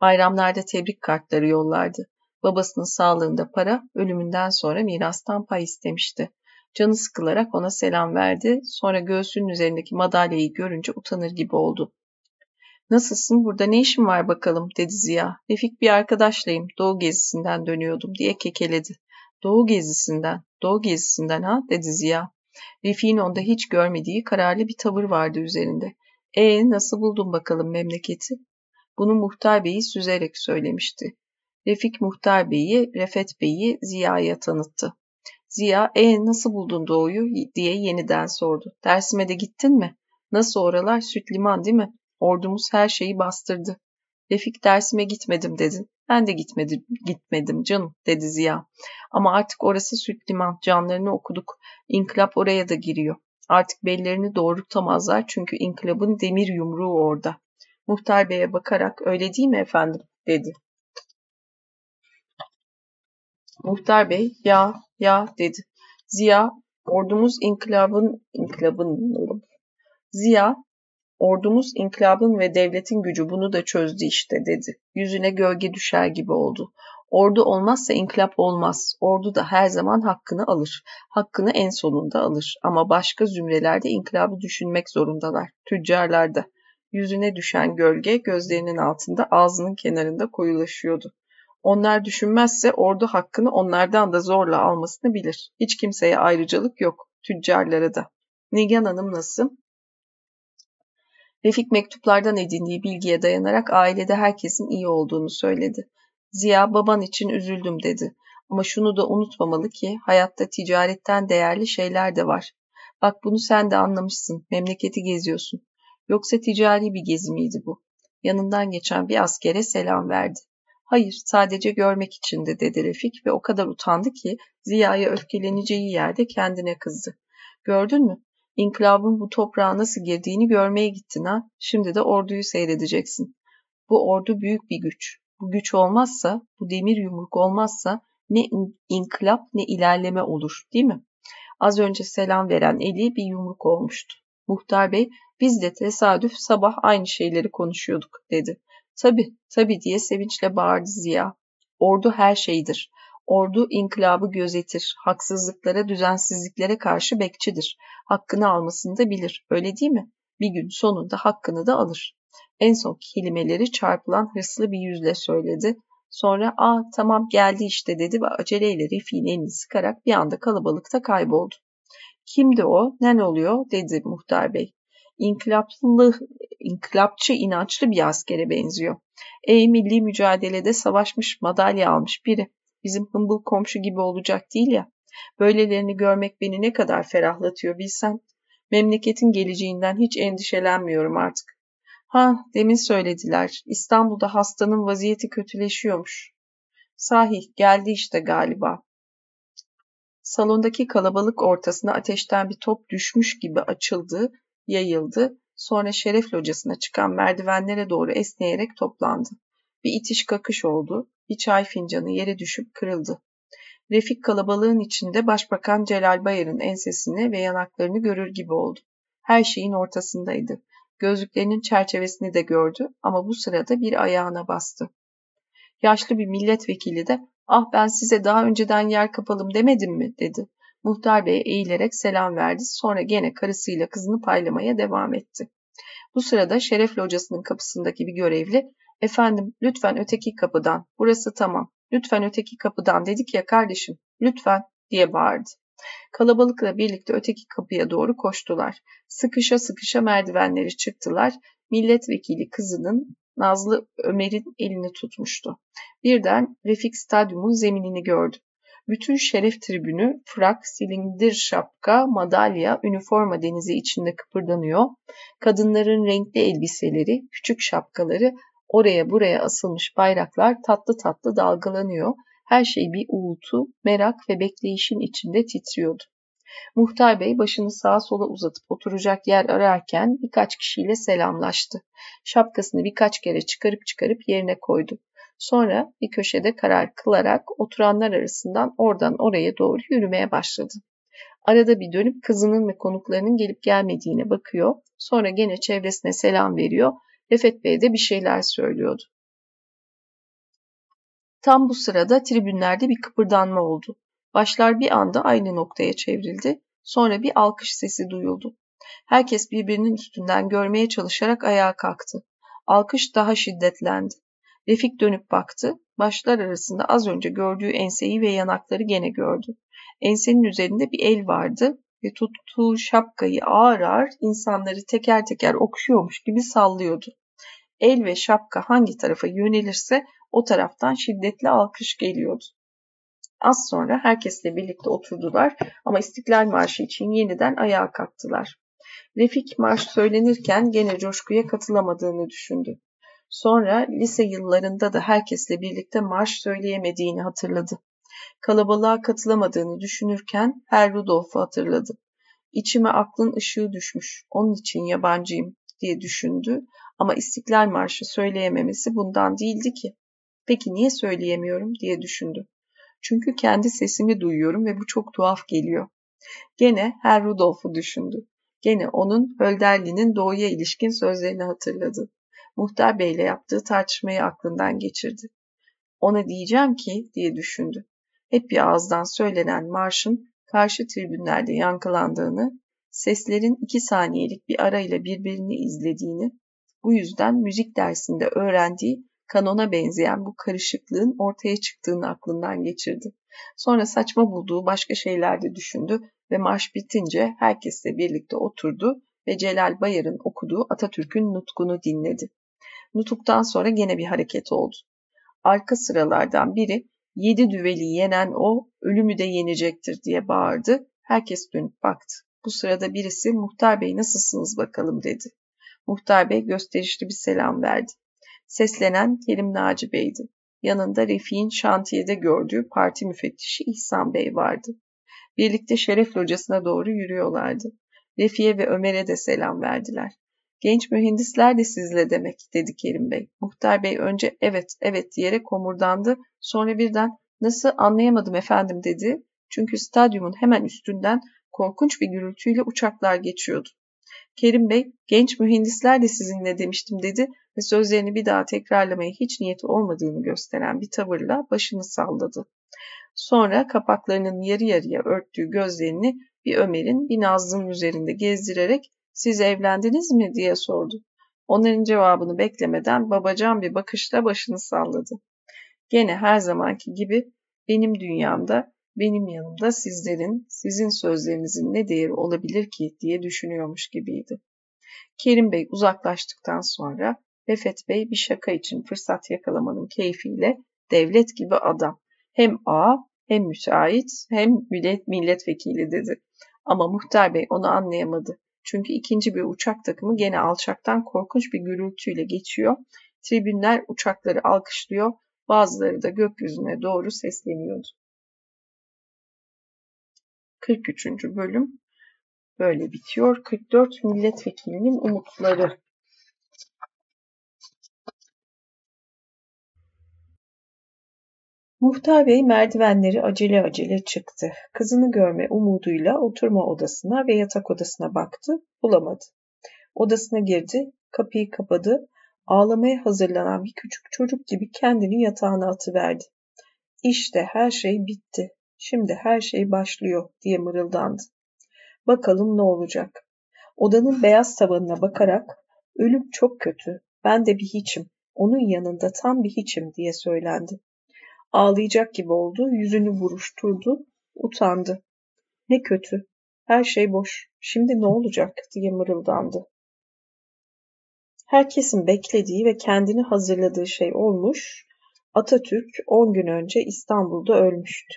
Bayramlarda tebrik kartları yollardı. Babasının sağlığında para, ölümünden sonra mirastan pay istemişti. Canı sıkılarak ona selam verdi. Sonra göğsünün üzerindeki madalyayı görünce utanır gibi oldu. Nasılsın burada ne işin var bakalım dedi Ziya. Refik bir arkadaşlayım doğu gezisinden dönüyordum diye kekeledi. Doğu gezisinden, doğu gezisinden ha dedi Ziya. Refik'in onda hiç görmediği kararlı bir tavır vardı üzerinde. E nasıl buldun bakalım memleketi? Bunu Muhtar Bey'i süzerek söylemişti. Refik Muhtar Bey'i, Refet Bey'i Ziya'ya tanıttı. Ziya, e nasıl buldun doğuyu diye yeniden sordu. Dersime de gittin mi? Nasıl oralar? Süt liman değil mi? Ordumuz her şeyi bastırdı. Refik dersime gitmedim dedin. Ben de gitmedim, gitmedim canım dedi Ziya. Ama artık orası süt liman. Canlarını okuduk. İnkılap oraya da giriyor. Artık bellerini doğrultamazlar çünkü inkılabın demir yumruğu orada. Muhtar Bey'e bakarak öyle değil mi efendim dedi. Muhtar Bey ya ya dedi. Ziya ordumuz inkılabın inkılabın Ziya ordumuz inkılabın ve devletin gücü bunu da çözdü işte dedi. Yüzüne gölge düşer gibi oldu. Ordu olmazsa inkılap olmaz. Ordu da her zaman hakkını alır. Hakkını en sonunda alır. Ama başka zümrelerde inkılabı düşünmek zorundalar. Tüccarlarda. Yüzüne düşen gölge gözlerinin altında ağzının kenarında koyulaşıyordu. Onlar düşünmezse ordu hakkını onlardan da zorla almasını bilir. Hiç kimseye ayrıcalık yok, tüccarlara da. Nigan Hanım nasıl? Refik mektuplardan edindiği bilgiye dayanarak ailede herkesin iyi olduğunu söyledi. Ziya baban için üzüldüm dedi. Ama şunu da unutmamalı ki hayatta ticaretten değerli şeyler de var. Bak bunu sen de anlamışsın. Memleketi geziyorsun. Yoksa ticari bir gezi miydi bu? Yanından geçen bir askere selam verdi. Hayır, sadece görmek içindi dedi Refik ve o kadar utandı ki Ziya'ya öfkeleneceği yerde kendine kızdı. Gördün mü? İnkılabın bu toprağa nasıl girdiğini görmeye gittin ha. Şimdi de orduyu seyredeceksin. Bu ordu büyük bir güç. Bu güç olmazsa, bu demir yumruk olmazsa ne inkılap ne ilerleme olur, değil mi? Az önce selam veren eli bir yumruk olmuştu. Muhtar Bey, biz de tesadüf sabah aynı şeyleri konuşuyorduk, dedi. Tabi, tabi diye sevinçle bağırdı Ziya. Ordu her şeydir. Ordu inkılabı gözetir, haksızlıklara, düzensizliklere karşı bekçidir. Hakkını almasını da bilir, öyle değil mi? Bir gün sonunda hakkını da alır. En son kelimeleri çarpılan hırslı bir yüzle söyledi. Sonra ''Aa tamam geldi işte'' dedi ve aceleyle Refik'in elini sıkarak bir anda kalabalıkta kayboldu. ''Kimdi o? Ne oluyor?'' dedi muhtar bey. İnkılaplı, inkılapçı inançlı bir askere benziyor. Ey milli mücadelede savaşmış, madalya almış biri. Bizim hımbıl komşu gibi olacak değil ya. Böylelerini görmek beni ne kadar ferahlatıyor bilsen. Memleketin geleceğinden hiç endişelenmiyorum artık. Ha, demin söylediler. İstanbul'da hastanın vaziyeti kötüleşiyormuş. Sahi, geldi işte galiba. Salondaki kalabalık ortasına ateşten bir top düşmüş gibi açıldı, yayıldı. Sonra şeref locasına çıkan merdivenlere doğru esneyerek toplandı. Bir itiş kakış oldu. Bir çay fincanı yere düşüp kırıldı. Refik kalabalığın içinde Başbakan Celal Bayar'ın ensesini ve yanaklarını görür gibi oldu. Her şeyin ortasındaydı. Gözlüklerinin çerçevesini de gördü ama bu sırada bir ayağına bastı. Yaşlı bir milletvekili de ah ben size daha önceden yer kapalım demedim mi dedi. Muhtar Bey eğilerek selam verdi sonra gene karısıyla kızını paylamaya devam etti. Bu sırada Şeref Locası'nın kapısındaki bir görevli efendim lütfen öteki kapıdan burası tamam lütfen öteki kapıdan dedik ya kardeşim lütfen diye bağırdı. Kalabalıkla birlikte öteki kapıya doğru koştular. Sıkışa sıkışa merdivenleri çıktılar. Milletvekili kızının Nazlı Ömer'in elini tutmuştu. Birden Refik Stadyum'un zeminini gördü. Bütün şeref tribünü frak, silindir şapka, madalya, üniforma denizi içinde kıpırdanıyor. Kadınların renkli elbiseleri, küçük şapkaları, oraya buraya asılmış bayraklar tatlı tatlı dalgalanıyor her şey bir uğultu, merak ve bekleyişin içinde titriyordu. Muhtar Bey başını sağa sola uzatıp oturacak yer ararken birkaç kişiyle selamlaştı. Şapkasını birkaç kere çıkarıp çıkarıp yerine koydu. Sonra bir köşede karar kılarak oturanlar arasından oradan oraya doğru yürümeye başladı. Arada bir dönüp kızının ve konuklarının gelip gelmediğine bakıyor. Sonra gene çevresine selam veriyor. Refet Bey de bir şeyler söylüyordu. Tam bu sırada tribünlerde bir kıpırdanma oldu. Başlar bir anda aynı noktaya çevrildi. Sonra bir alkış sesi duyuldu. Herkes birbirinin üstünden görmeye çalışarak ayağa kalktı. Alkış daha şiddetlendi. Refik dönüp baktı. Başlar arasında az önce gördüğü enseyi ve yanakları gene gördü. Ensenin üzerinde bir el vardı ve tuttuğu şapkayı ağır ağır insanları teker teker okşuyormuş gibi sallıyordu. El ve şapka hangi tarafa yönelirse o taraftan şiddetli alkış geliyordu. Az sonra herkesle birlikte oturdular ama İstiklal Marşı için yeniden ayağa kalktılar. Refik marş söylenirken gene coşkuya katılamadığını düşündü. Sonra lise yıllarında da herkesle birlikte marş söyleyemediğini hatırladı. Kalabalığa katılamadığını düşünürken Herr Rudolf'u hatırladı. İçime aklın ışığı düşmüş, onun için yabancıyım diye düşündü ama İstiklal Marşı söyleyememesi bundan değildi ki. Peki niye söyleyemiyorum diye düşündü. Çünkü kendi sesimi duyuyorum ve bu çok tuhaf geliyor. Gene Herr Rudolf'u düşündü. Gene onun Hölderlin'in doğuya ilişkin sözlerini hatırladı. Muhtar Bey'le yaptığı tartışmayı aklından geçirdi. Ona diyeceğim ki diye düşündü. Hep bir ağızdan söylenen marşın karşı tribünlerde yankılandığını, seslerin iki saniyelik bir arayla birbirini izlediğini, Bu yüzden müzik dersinde öğrendiği kanona benzeyen bu karışıklığın ortaya çıktığını aklından geçirdi. Sonra saçma bulduğu başka şeyler de düşündü ve marş bitince herkesle birlikte oturdu ve Celal Bayar'ın okuduğu Atatürk'ün nutkunu dinledi. Nutuktan sonra gene bir hareket oldu. Arka sıralardan biri yedi düveli yenen o ölümü de yenecektir diye bağırdı. Herkes dönüp baktı. Bu sırada birisi muhtar bey nasılsınız bakalım dedi. Muhtar bey gösterişli bir selam verdi. Seslenen Kerim Naci Bey'di. Yanında Refik'in şantiyede gördüğü parti müfettişi İhsan Bey vardı. Birlikte Şeref Locası'na doğru yürüyorlardı. Refi'ye ve Ömer'e de selam verdiler. Genç mühendisler de sizle demek dedi Kerim Bey. Muhtar Bey önce evet evet diyerek komurdandı. Sonra birden nasıl anlayamadım efendim dedi. Çünkü stadyumun hemen üstünden korkunç bir gürültüyle uçaklar geçiyordu. Kerim Bey genç mühendisler de sizinle demiştim dedi ve sözlerini bir daha tekrarlamaya hiç niyeti olmadığını gösteren bir tavırla başını salladı. Sonra kapaklarının yarı yarıya örttüğü gözlerini bir Ömer'in bir Nazlı'nın üzerinde gezdirerek siz evlendiniz mi diye sordu. Onların cevabını beklemeden babacan bir bakışla başını salladı. Gene her zamanki gibi benim dünyamda, benim yanımda sizlerin, sizin sözlerinizin ne değeri olabilir ki diye düşünüyormuş gibiydi. Kerim Bey uzaklaştıktan sonra Refet Bey bir şaka için fırsat yakalamanın keyfiyle devlet gibi adam. Hem ağa hem müteahhit hem millet milletvekili dedi. Ama muhtar bey onu anlayamadı. Çünkü ikinci bir uçak takımı gene alçaktan korkunç bir gürültüyle geçiyor. Tribünler uçakları alkışlıyor, bazıları da gökyüzüne doğru sesleniyordu. 43. bölüm böyle bitiyor. 44 milletvekilinin umutları. Muhtar Bey merdivenleri acele acele çıktı. Kızını görme umuduyla oturma odasına ve yatak odasına baktı, bulamadı. Odasına girdi, kapıyı kapadı, ağlamaya hazırlanan bir küçük çocuk gibi kendini yatağına atıverdi. İşte her şey bitti, şimdi her şey başlıyor diye mırıldandı. Bakalım ne olacak? Odanın beyaz tavanına bakarak ölüm çok kötü, ben de bir hiçim, onun yanında tam bir hiçim diye söylendi. Ağlayacak gibi oldu, yüzünü buruşturdu, utandı. Ne kötü, her şey boş, şimdi ne olacak diye mırıldandı. Herkesin beklediği ve kendini hazırladığı şey olmuş, Atatürk 10 gün önce İstanbul'da ölmüştü.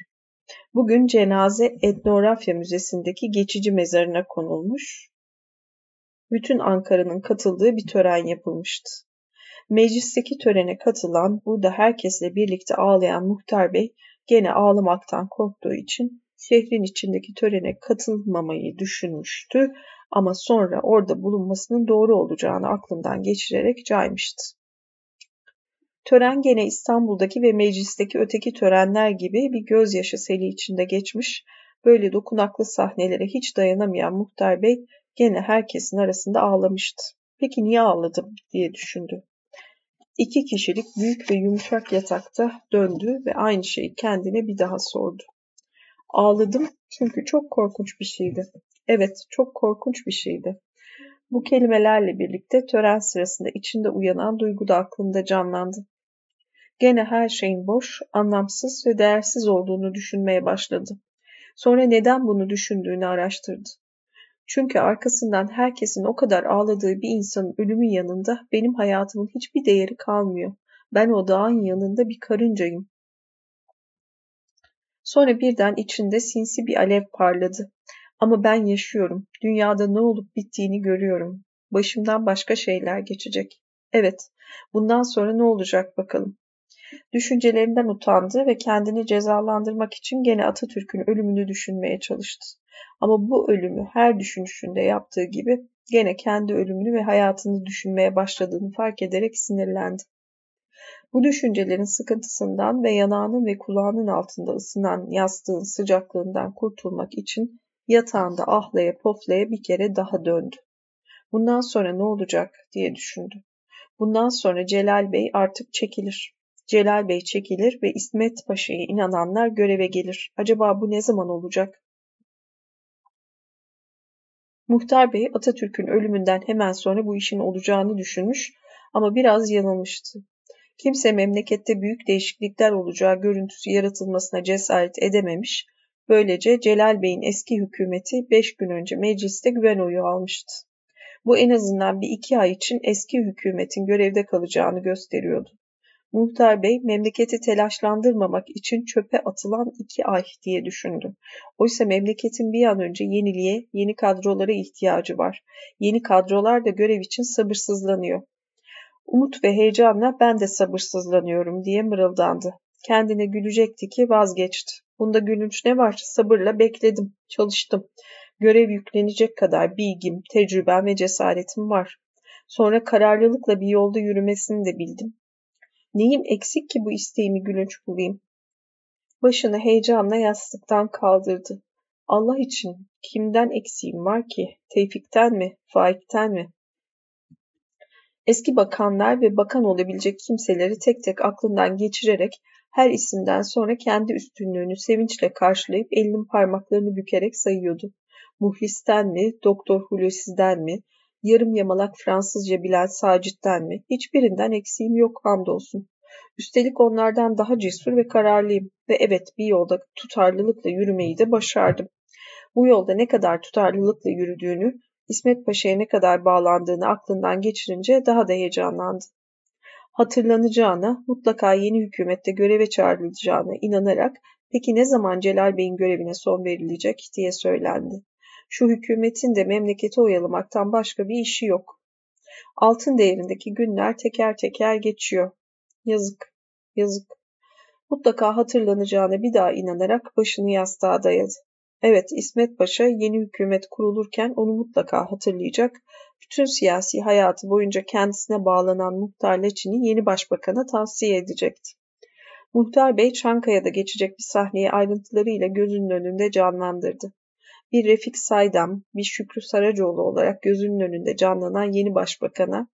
Bugün cenaze etnografya müzesindeki geçici mezarına konulmuş. Bütün Ankara'nın katıldığı bir tören yapılmıştı. Meclisteki törene katılan, burada herkesle birlikte ağlayan muhtar bey gene ağlamaktan korktuğu için şehrin içindeki törene katılmamayı düşünmüştü ama sonra orada bulunmasının doğru olacağını aklından geçirerek caymıştı. Tören gene İstanbul'daki ve meclisteki öteki törenler gibi bir gözyaşı seli içinde geçmiş, böyle dokunaklı sahnelere hiç dayanamayan muhtar bey gene herkesin arasında ağlamıştı. Peki niye ağladım diye düşündü. İki kişilik büyük ve yumuşak yatakta döndü ve aynı şeyi kendine bir daha sordu. Ağladım çünkü çok korkunç bir şeydi. Evet, çok korkunç bir şeydi. Bu kelimelerle birlikte tören sırasında içinde uyanan duygu da aklında canlandı. Gene her şeyin boş, anlamsız ve değersiz olduğunu düşünmeye başladı. Sonra neden bunu düşündüğünü araştırdı. Çünkü arkasından herkesin o kadar ağladığı bir insanın ölümü yanında benim hayatımın hiçbir değeri kalmıyor. Ben o dağın yanında bir karıncayım. Sonra birden içinde sinsi bir alev parladı. Ama ben yaşıyorum. Dünyada ne olup bittiğini görüyorum. Başımdan başka şeyler geçecek. Evet, bundan sonra ne olacak bakalım. Düşüncelerinden utandı ve kendini cezalandırmak için gene Atatürk'ün ölümünü düşünmeye çalıştı. Ama bu ölümü her düşünüşünde yaptığı gibi gene kendi ölümünü ve hayatını düşünmeye başladığını fark ederek sinirlendi. Bu düşüncelerin sıkıntısından ve yanağının ve kulağının altında ısınan yastığın sıcaklığından kurtulmak için yatağında ahlaya poflaya bir kere daha döndü. Bundan sonra ne olacak diye düşündü. Bundan sonra Celal Bey artık çekilir. Celal Bey çekilir ve İsmet Paşa'ya inananlar göreve gelir. Acaba bu ne zaman olacak? Muhtar Bey Atatürk'ün ölümünden hemen sonra bu işin olacağını düşünmüş ama biraz yanılmıştı. Kimse memlekette büyük değişiklikler olacağı görüntüsü yaratılmasına cesaret edememiş, böylece Celal Bey'in eski hükümeti beş gün önce mecliste güven oyu almıştı. Bu en azından bir iki ay için eski hükümetin görevde kalacağını gösteriyordu. Muhtar Bey memleketi telaşlandırmamak için çöpe atılan iki ay diye düşündü. Oysa memleketin bir an önce yeniliğe, yeni kadrolara ihtiyacı var. Yeni kadrolar da görev için sabırsızlanıyor. Umut ve heyecanla ben de sabırsızlanıyorum diye mırıldandı. Kendine gülecekti ki vazgeçti. Bunda gülünç ne var? Sabırla bekledim, çalıştım. Görev yüklenecek kadar bilgim, tecrübem ve cesaretim var. Sonra kararlılıkla bir yolda yürümesini de bildim. Neyim eksik ki bu isteğimi gülünç bulayım? Başını heyecanla yastıktan kaldırdı. Allah için kimden eksiğim var ki? Tevfik'ten mi? Faik'ten mi? Eski bakanlar ve bakan olabilecek kimseleri tek tek aklından geçirerek her isimden sonra kendi üstünlüğünü sevinçle karşılayıp elinin parmaklarını bükerek sayıyordu. Muhlis'ten mi, Doktor Hulusi'den mi, yarım yamalak Fransızca bilen Sacit'ten mi? Hiçbirinden eksiğim yok hamdolsun. Üstelik onlardan daha cesur ve kararlıyım ve evet bir yolda tutarlılıkla yürümeyi de başardım. Bu yolda ne kadar tutarlılıkla yürüdüğünü, İsmet Paşa'ya ne kadar bağlandığını aklından geçirince daha da heyecanlandı. Hatırlanacağına, mutlaka yeni hükümette göreve çağrılacağına inanarak peki ne zaman Celal Bey'in görevine son verilecek diye söylendi. Şu hükümetin de memleketi oyalamaktan başka bir işi yok. Altın değerindeki günler teker teker geçiyor. Yazık, yazık. Mutlaka hatırlanacağına bir daha inanarak başını yastığa dayadı. Evet, İsmet Paşa yeni hükümet kurulurken onu mutlaka hatırlayacak. Bütün siyasi hayatı boyunca kendisine bağlanan Muhtar Leçin'i yeni başbakana tavsiye edecekti. Muhtar Bey Çankaya'da geçecek bir sahneyi ayrıntılarıyla gözünün önünde canlandırdı bir Refik Saydam, bir Şükrü Saracoğlu olarak gözünün önünde canlanan yeni başbakana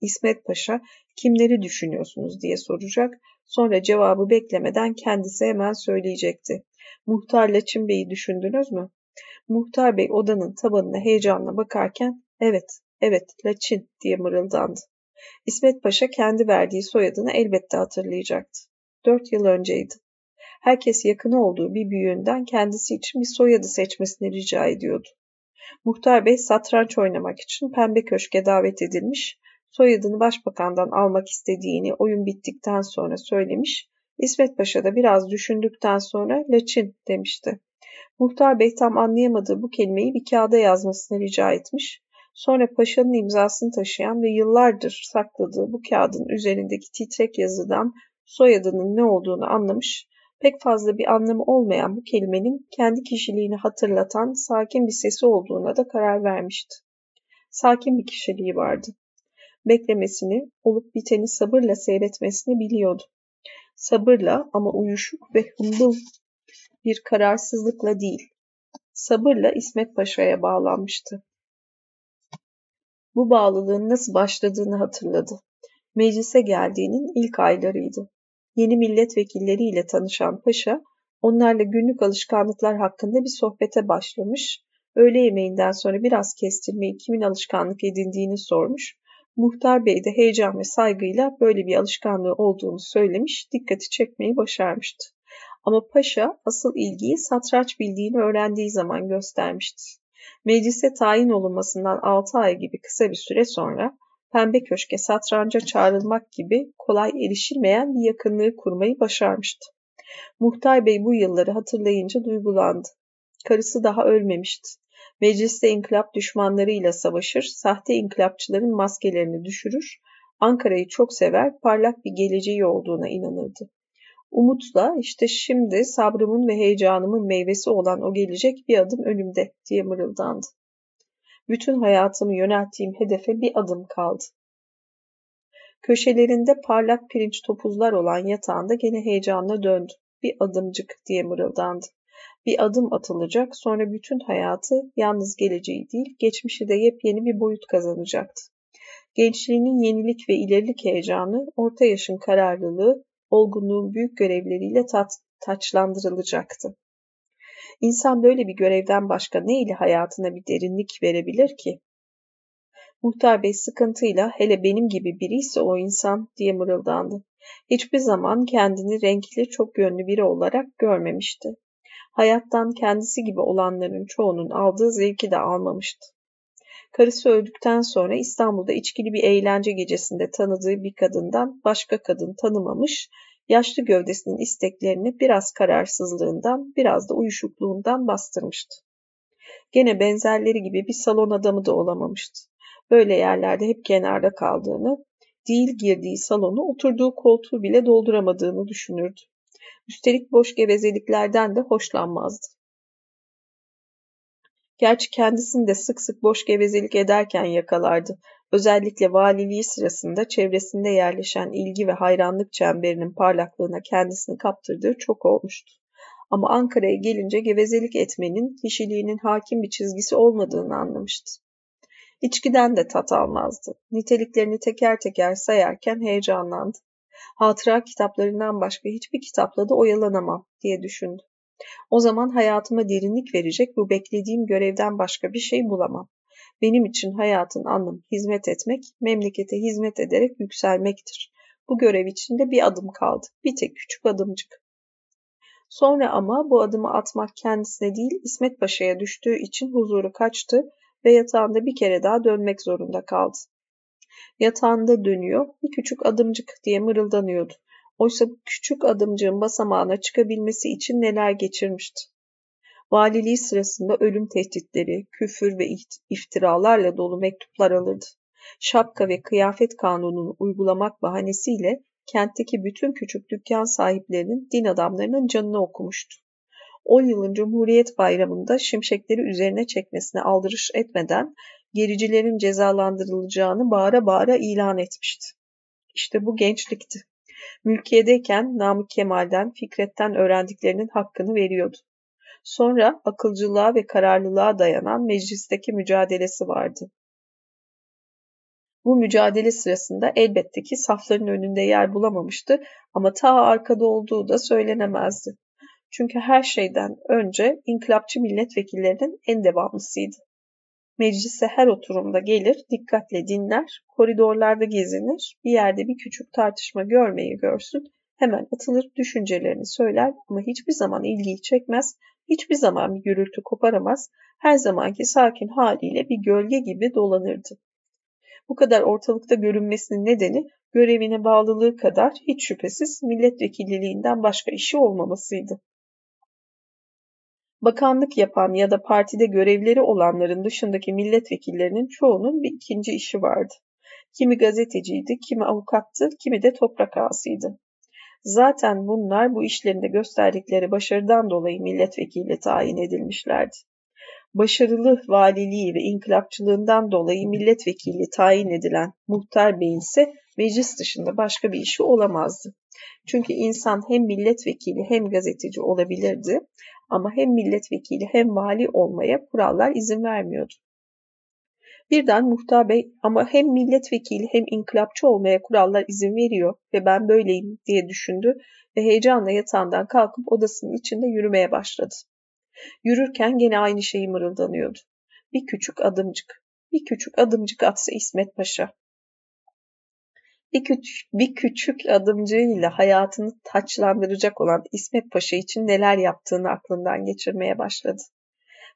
İsmet Paşa kimleri düşünüyorsunuz diye soracak. Sonra cevabı beklemeden kendisi hemen söyleyecekti. Muhtar Laçın Bey'i düşündünüz mü? Muhtar Bey odanın tabanına heyecanla bakarken evet, evet Laçin diye mırıldandı. İsmet Paşa kendi verdiği soyadını elbette hatırlayacaktı. Dört yıl önceydi herkes yakını olduğu bir büyüğünden kendisi için bir soyadı seçmesini rica ediyordu. Muhtar Bey satranç oynamak için Pembe Köşk'e davet edilmiş, soyadını başbakandan almak istediğini oyun bittikten sonra söylemiş, İsmet Paşa da biraz düşündükten sonra Laçin demişti. Muhtar Bey tam anlayamadığı bu kelimeyi bir kağıda yazmasını rica etmiş. Sonra paşanın imzasını taşıyan ve yıllardır sakladığı bu kağıdın üzerindeki titrek yazıdan soyadının ne olduğunu anlamış pek fazla bir anlamı olmayan bu kelimenin kendi kişiliğini hatırlatan sakin bir sesi olduğuna da karar vermişti. Sakin bir kişiliği vardı. Beklemesini, olup biteni sabırla seyretmesini biliyordu. Sabırla ama uyuşuk ve hımbıl bir kararsızlıkla değil. Sabırla İsmet Paşa'ya bağlanmıştı. Bu bağlılığın nasıl başladığını hatırladı. Meclise geldiğinin ilk aylarıydı. Yeni milletvekilleriyle tanışan paşa, onlarla günlük alışkanlıklar hakkında bir sohbete başlamış, öğle yemeğinden sonra biraz kestirmeyi kimin alışkanlık edindiğini sormuş, Muhtar Bey de heyecan ve saygıyla böyle bir alışkanlığı olduğunu söylemiş, dikkati çekmeyi başarmıştı. Ama paşa asıl ilgiyi satranç bildiğini öğrendiği zaman göstermişti. Meclise tayin olunmasından 6 ay gibi kısa bir süre sonra Pembe Köşk'e satranca çağrılmak gibi kolay erişilmeyen bir yakınlığı kurmayı başarmıştı. Muhtar Bey bu yılları hatırlayınca duygulandı. Karısı daha ölmemişti. Mecliste inkılap düşmanlarıyla savaşır, sahte inkılapçıların maskelerini düşürür, Ankara'yı çok sever, parlak bir geleceği olduğuna inanırdı. Umutla işte şimdi sabrımın ve heyecanımın meyvesi olan o gelecek bir adım önümde diye mırıldandı. Bütün hayatımı yönelttiğim hedefe bir adım kaldı. Köşelerinde parlak pirinç topuzlar olan yatağında gene heyecanla döndü. Bir adımcık diye mırıldandı. Bir adım atılacak, sonra bütün hayatı yalnız geleceği değil, geçmişi de yepyeni bir boyut kazanacaktı. Gençliğinin yenilik ve ilerilik heyecanı, orta yaşın kararlılığı, olgunluğun büyük görevleriyle tat, taçlandırılacaktı. İnsan böyle bir görevden başka ne ile hayatına bir derinlik verebilir ki? Muhtar Bey sıkıntıyla hele benim gibi biri ise o insan diye mırıldandı. Hiçbir zaman kendini renkli, çok yönlü biri olarak görmemişti. Hayattan kendisi gibi olanların çoğunun aldığı zevki de almamıştı. Karısı öldükten sonra İstanbul'da içkili bir eğlence gecesinde tanıdığı bir kadından başka kadın tanımamış, yaşlı gövdesinin isteklerini biraz kararsızlığından, biraz da uyuşukluğundan bastırmıştı. Gene benzerleri gibi bir salon adamı da olamamıştı. Böyle yerlerde hep kenarda kaldığını, değil girdiği salonu oturduğu koltuğu bile dolduramadığını düşünürdü. Üstelik boş gevezeliklerden de hoşlanmazdı. Gerçi kendisini de sık sık boş gevezelik ederken yakalardı. Özellikle valiliği sırasında çevresinde yerleşen ilgi ve hayranlık çemberinin parlaklığına kendisini kaptırdığı çok olmuştu. Ama Ankara'ya gelince gevezelik etmenin kişiliğinin hakim bir çizgisi olmadığını anlamıştı. İçkiden de tat almazdı. Niteliklerini teker teker sayarken heyecanlandı. Hatıra kitaplarından başka hiçbir kitapla da oyalanamam diye düşündü. O zaman hayatıma derinlik verecek bu beklediğim görevden başka bir şey bulamam. Benim için hayatın anlamı hizmet etmek, memlekete hizmet ederek yükselmektir. Bu görev içinde bir adım kaldı. Bir tek küçük adımcık. Sonra ama bu adımı atmak kendisine değil İsmet Paşa'ya düştüğü için huzuru kaçtı ve yatağında bir kere daha dönmek zorunda kaldı. Yatağında dönüyor, bir küçük adımcık diye mırıldanıyordu. Oysa bu küçük adımcığın basamağına çıkabilmesi için neler geçirmişti. Valiliği sırasında ölüm tehditleri, küfür ve iftiralarla dolu mektuplar alırdı. Şapka ve kıyafet kanununu uygulamak bahanesiyle kentteki bütün küçük dükkan sahiplerinin din adamlarının canını okumuştu. O yılın Cumhuriyet Bayramı'nda şimşekleri üzerine çekmesine aldırış etmeden gericilerin cezalandırılacağını bağıra bağıra ilan etmişti. İşte bu gençlikti. Mülkiyedeyken Namık Kemal'den, Fikret'ten öğrendiklerinin hakkını veriyordu. Sonra akılcılığa ve kararlılığa dayanan meclisteki mücadelesi vardı. Bu mücadele sırasında elbette ki safların önünde yer bulamamıştı ama ta arkada olduğu da söylenemezdi. Çünkü her şeyden önce inkılapçı milletvekillerinin en devamlısıydı. Meclise her oturumda gelir, dikkatle dinler, koridorlarda gezinir, bir yerde bir küçük tartışma görmeyi görsün, hemen atılır düşüncelerini söyler ama hiçbir zaman ilgiyi çekmez, hiçbir zaman bir gürültü koparamaz, her zamanki sakin haliyle bir gölge gibi dolanırdı. Bu kadar ortalıkta görünmesinin nedeni görevine bağlılığı kadar hiç şüphesiz milletvekilliliğinden başka işi olmamasıydı. Bakanlık yapan ya da partide görevleri olanların dışındaki milletvekillerinin çoğunun bir ikinci işi vardı. Kimi gazeteciydi, kimi avukattı, kimi de toprak ağasıydı. Zaten bunlar bu işlerinde gösterdikleri başarıdan dolayı milletvekili tayin edilmişlerdi. Başarılı valiliği ve inkılapçılığından dolayı milletvekili tayin edilen Muhtar Bey'in ise meclis dışında başka bir işi olamazdı. Çünkü insan hem milletvekili hem gazeteci olabilirdi ama hem milletvekili hem vali olmaya kurallar izin vermiyordu. Birden Muhtar Bey ama hem milletvekili hem inkılapçı olmaya kurallar izin veriyor ve ben böyleyim diye düşündü ve heyecanla yatağından kalkıp odasının içinde yürümeye başladı. Yürürken gene aynı şeyi mırıldanıyordu. Bir küçük adımcık, bir küçük adımcık atsa İsmet Paşa. Bir küçük, bir küçük adımcığıyla hayatını taçlandıracak olan İsmet Paşa için neler yaptığını aklından geçirmeye başladı.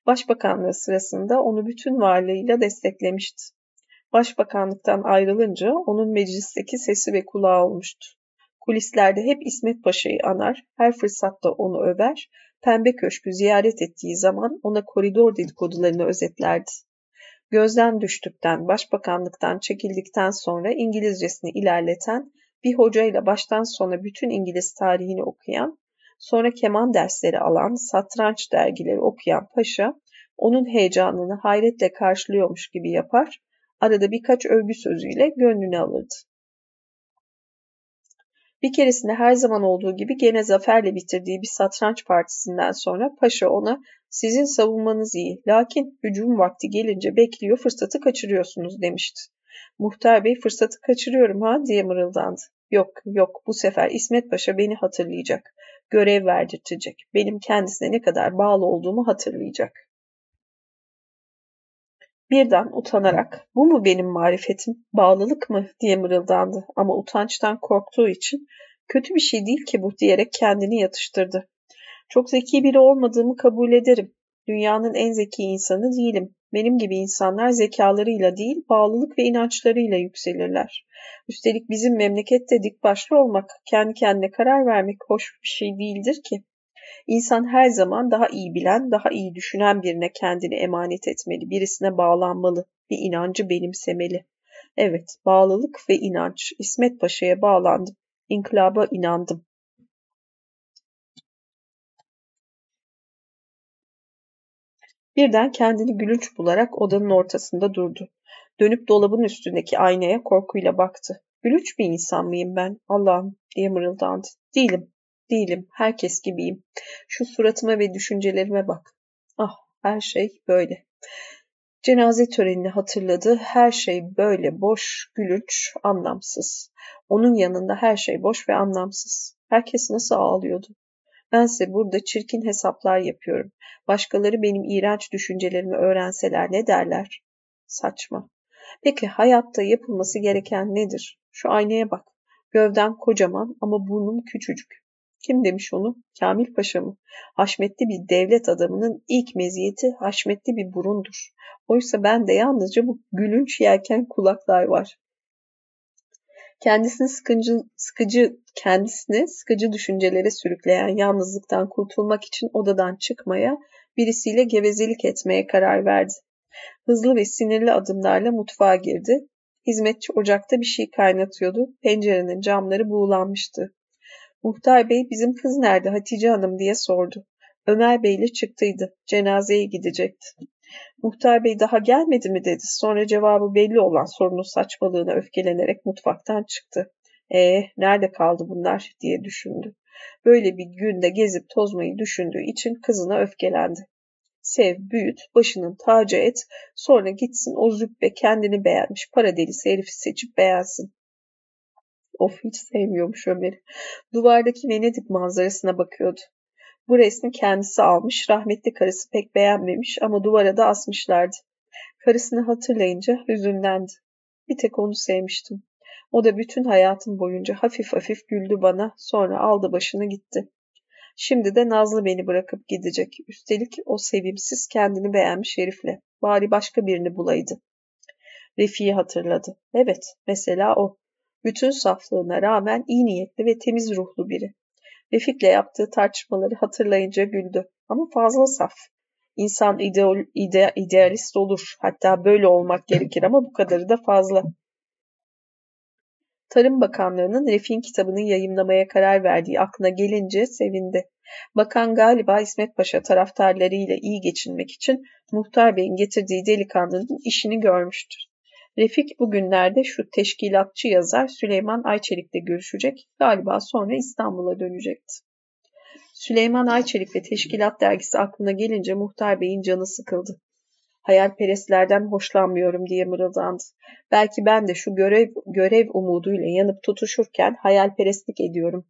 Başbakanlığı sırasında onu bütün varlığıyla desteklemişti. Başbakanlıktan ayrılınca onun meclisteki sesi ve kulağı olmuştu. Kulislerde hep İsmet Paşa'yı anar, her fırsatta onu över, Pembe Köşk'ü ziyaret ettiği zaman ona koridor dedikodularını özetlerdi. Gözden düştükten, başbakanlıktan çekildikten sonra İngilizcesini ilerleten, bir hocayla baştan sona bütün İngiliz tarihini okuyan, sonra keman dersleri alan, satranç dergileri okuyan paşa, onun heyecanını hayretle karşılıyormuş gibi yapar, arada birkaç övgü sözüyle gönlünü alırdı. Bir keresinde her zaman olduğu gibi gene zaferle bitirdiği bir satranç partisinden sonra paşa ona sizin savunmanız iyi lakin hücum vakti gelince bekliyor fırsatı kaçırıyorsunuz demişti. Muhtar bey fırsatı kaçırıyorum ha diye mırıldandı. Yok yok bu sefer İsmet Paşa beni hatırlayacak. Görev verdirtecek. Benim kendisine ne kadar bağlı olduğumu hatırlayacak. Birden utanarak bu mu benim marifetim, bağlılık mı diye mırıldandı ama utançtan korktuğu için kötü bir şey değil ki bu diyerek kendini yatıştırdı. Çok zeki biri olmadığımı kabul ederim. Dünyanın en zeki insanı değilim. Benim gibi insanlar zekalarıyla değil, bağlılık ve inançlarıyla yükselirler. Üstelik bizim memlekette dik başlı olmak, kendi kendine karar vermek hoş bir şey değildir ki. İnsan her zaman daha iyi bilen, daha iyi düşünen birine kendini emanet etmeli, birisine bağlanmalı, bir inancı benimsemeli. Evet, bağlılık ve inanç. İsmet Paşa'ya bağlandım. İnkılaba inandım. Birden kendini gülünç bularak odanın ortasında durdu. Dönüp dolabın üstündeki aynaya korkuyla baktı. Gülünç bir insan mıyım ben? Allah'ım diye mırıldandı. Değilim, değilim. Herkes gibiyim. Şu suratıma ve düşüncelerime bak. Ah, her şey böyle. Cenaze törenini hatırladı. Her şey böyle boş, gülünç, anlamsız. Onun yanında her şey boş ve anlamsız. Herkes nasıl ağlıyordu? Bense burada çirkin hesaplar yapıyorum. Başkaları benim iğrenç düşüncelerimi öğrenseler ne derler? Saçma. Peki hayatta yapılması gereken nedir? Şu aynaya bak. Gövdem kocaman ama burnum küçücük. Kim demiş onu? Kamil Paşa mı? Haşmetli bir devlet adamının ilk meziyeti haşmetli bir burundur. Oysa ben de yalnızca bu gülünç yelken kulaklar var. Kendisini sıkıcı, sıkıcı, kendisini sıkıcı düşüncelere sürükleyen yalnızlıktan kurtulmak için odadan çıkmaya, birisiyle gevezelik etmeye karar verdi. Hızlı ve sinirli adımlarla mutfağa girdi. Hizmetçi ocakta bir şey kaynatıyordu. Pencerenin camları buğulanmıştı. Muhtar Bey bizim kız nerede Hatice Hanım diye sordu. Ömer Bey ile çıktıydı. Cenazeye gidecekti. Muhtar Bey daha gelmedi mi dedi. Sonra cevabı belli olan sorunun saçmalığına öfkelenerek mutfaktan çıktı. Ee, nerede kaldı bunlar diye düşündü. Böyle bir günde gezip tozmayı düşündüğü için kızına öfkelendi. Sev, büyüt, başının tacı et, sonra gitsin o züppe kendini beğenmiş para delisi herifi seçip beğensin. Of hiç sevmiyormuş Ömer'i. Duvardaki Venedik manzarasına bakıyordu. Bu resmi kendisi almış, rahmetli karısı pek beğenmemiş ama duvara da asmışlardı. Karısını hatırlayınca hüzünlendi. Bir tek onu sevmiştim. O da bütün hayatım boyunca hafif hafif güldü bana, sonra aldı başını gitti. Şimdi de Nazlı beni bırakıp gidecek. Üstelik o sevimsiz kendini beğenmiş herifle. Bari başka birini bulaydı. Refi'yi hatırladı. Evet, mesela o. Bütün saflığına rağmen iyi niyetli ve temiz ruhlu biri. Refik'le yaptığı tartışmaları hatırlayınca güldü. Ama fazla saf. İnsan ideal, ide, idealist olur. Hatta böyle olmak gerekir ama bu kadarı da fazla. Tarım Bakanlığı'nın Refik'in kitabını yayımlamaya karar verdiği aklına gelince sevindi. Bakan galiba İsmet Paşa taraftarlarıyla iyi geçinmek için Muhtar Bey'in getirdiği delikanlının işini görmüştür. Refik bugünlerde şu teşkilatçı yazar Süleyman Ayçelik'le görüşecek, galiba sonra İstanbul'a dönecekti. Süleyman Ayçelik ve Teşkilat dergisi aklına gelince Muhtar Bey'in canı sıkıldı. Hayalperestlerden hoşlanmıyorum diye mırıldandı. Belki ben de şu görev, görev umuduyla yanıp tutuşurken hayalperestlik ediyorum.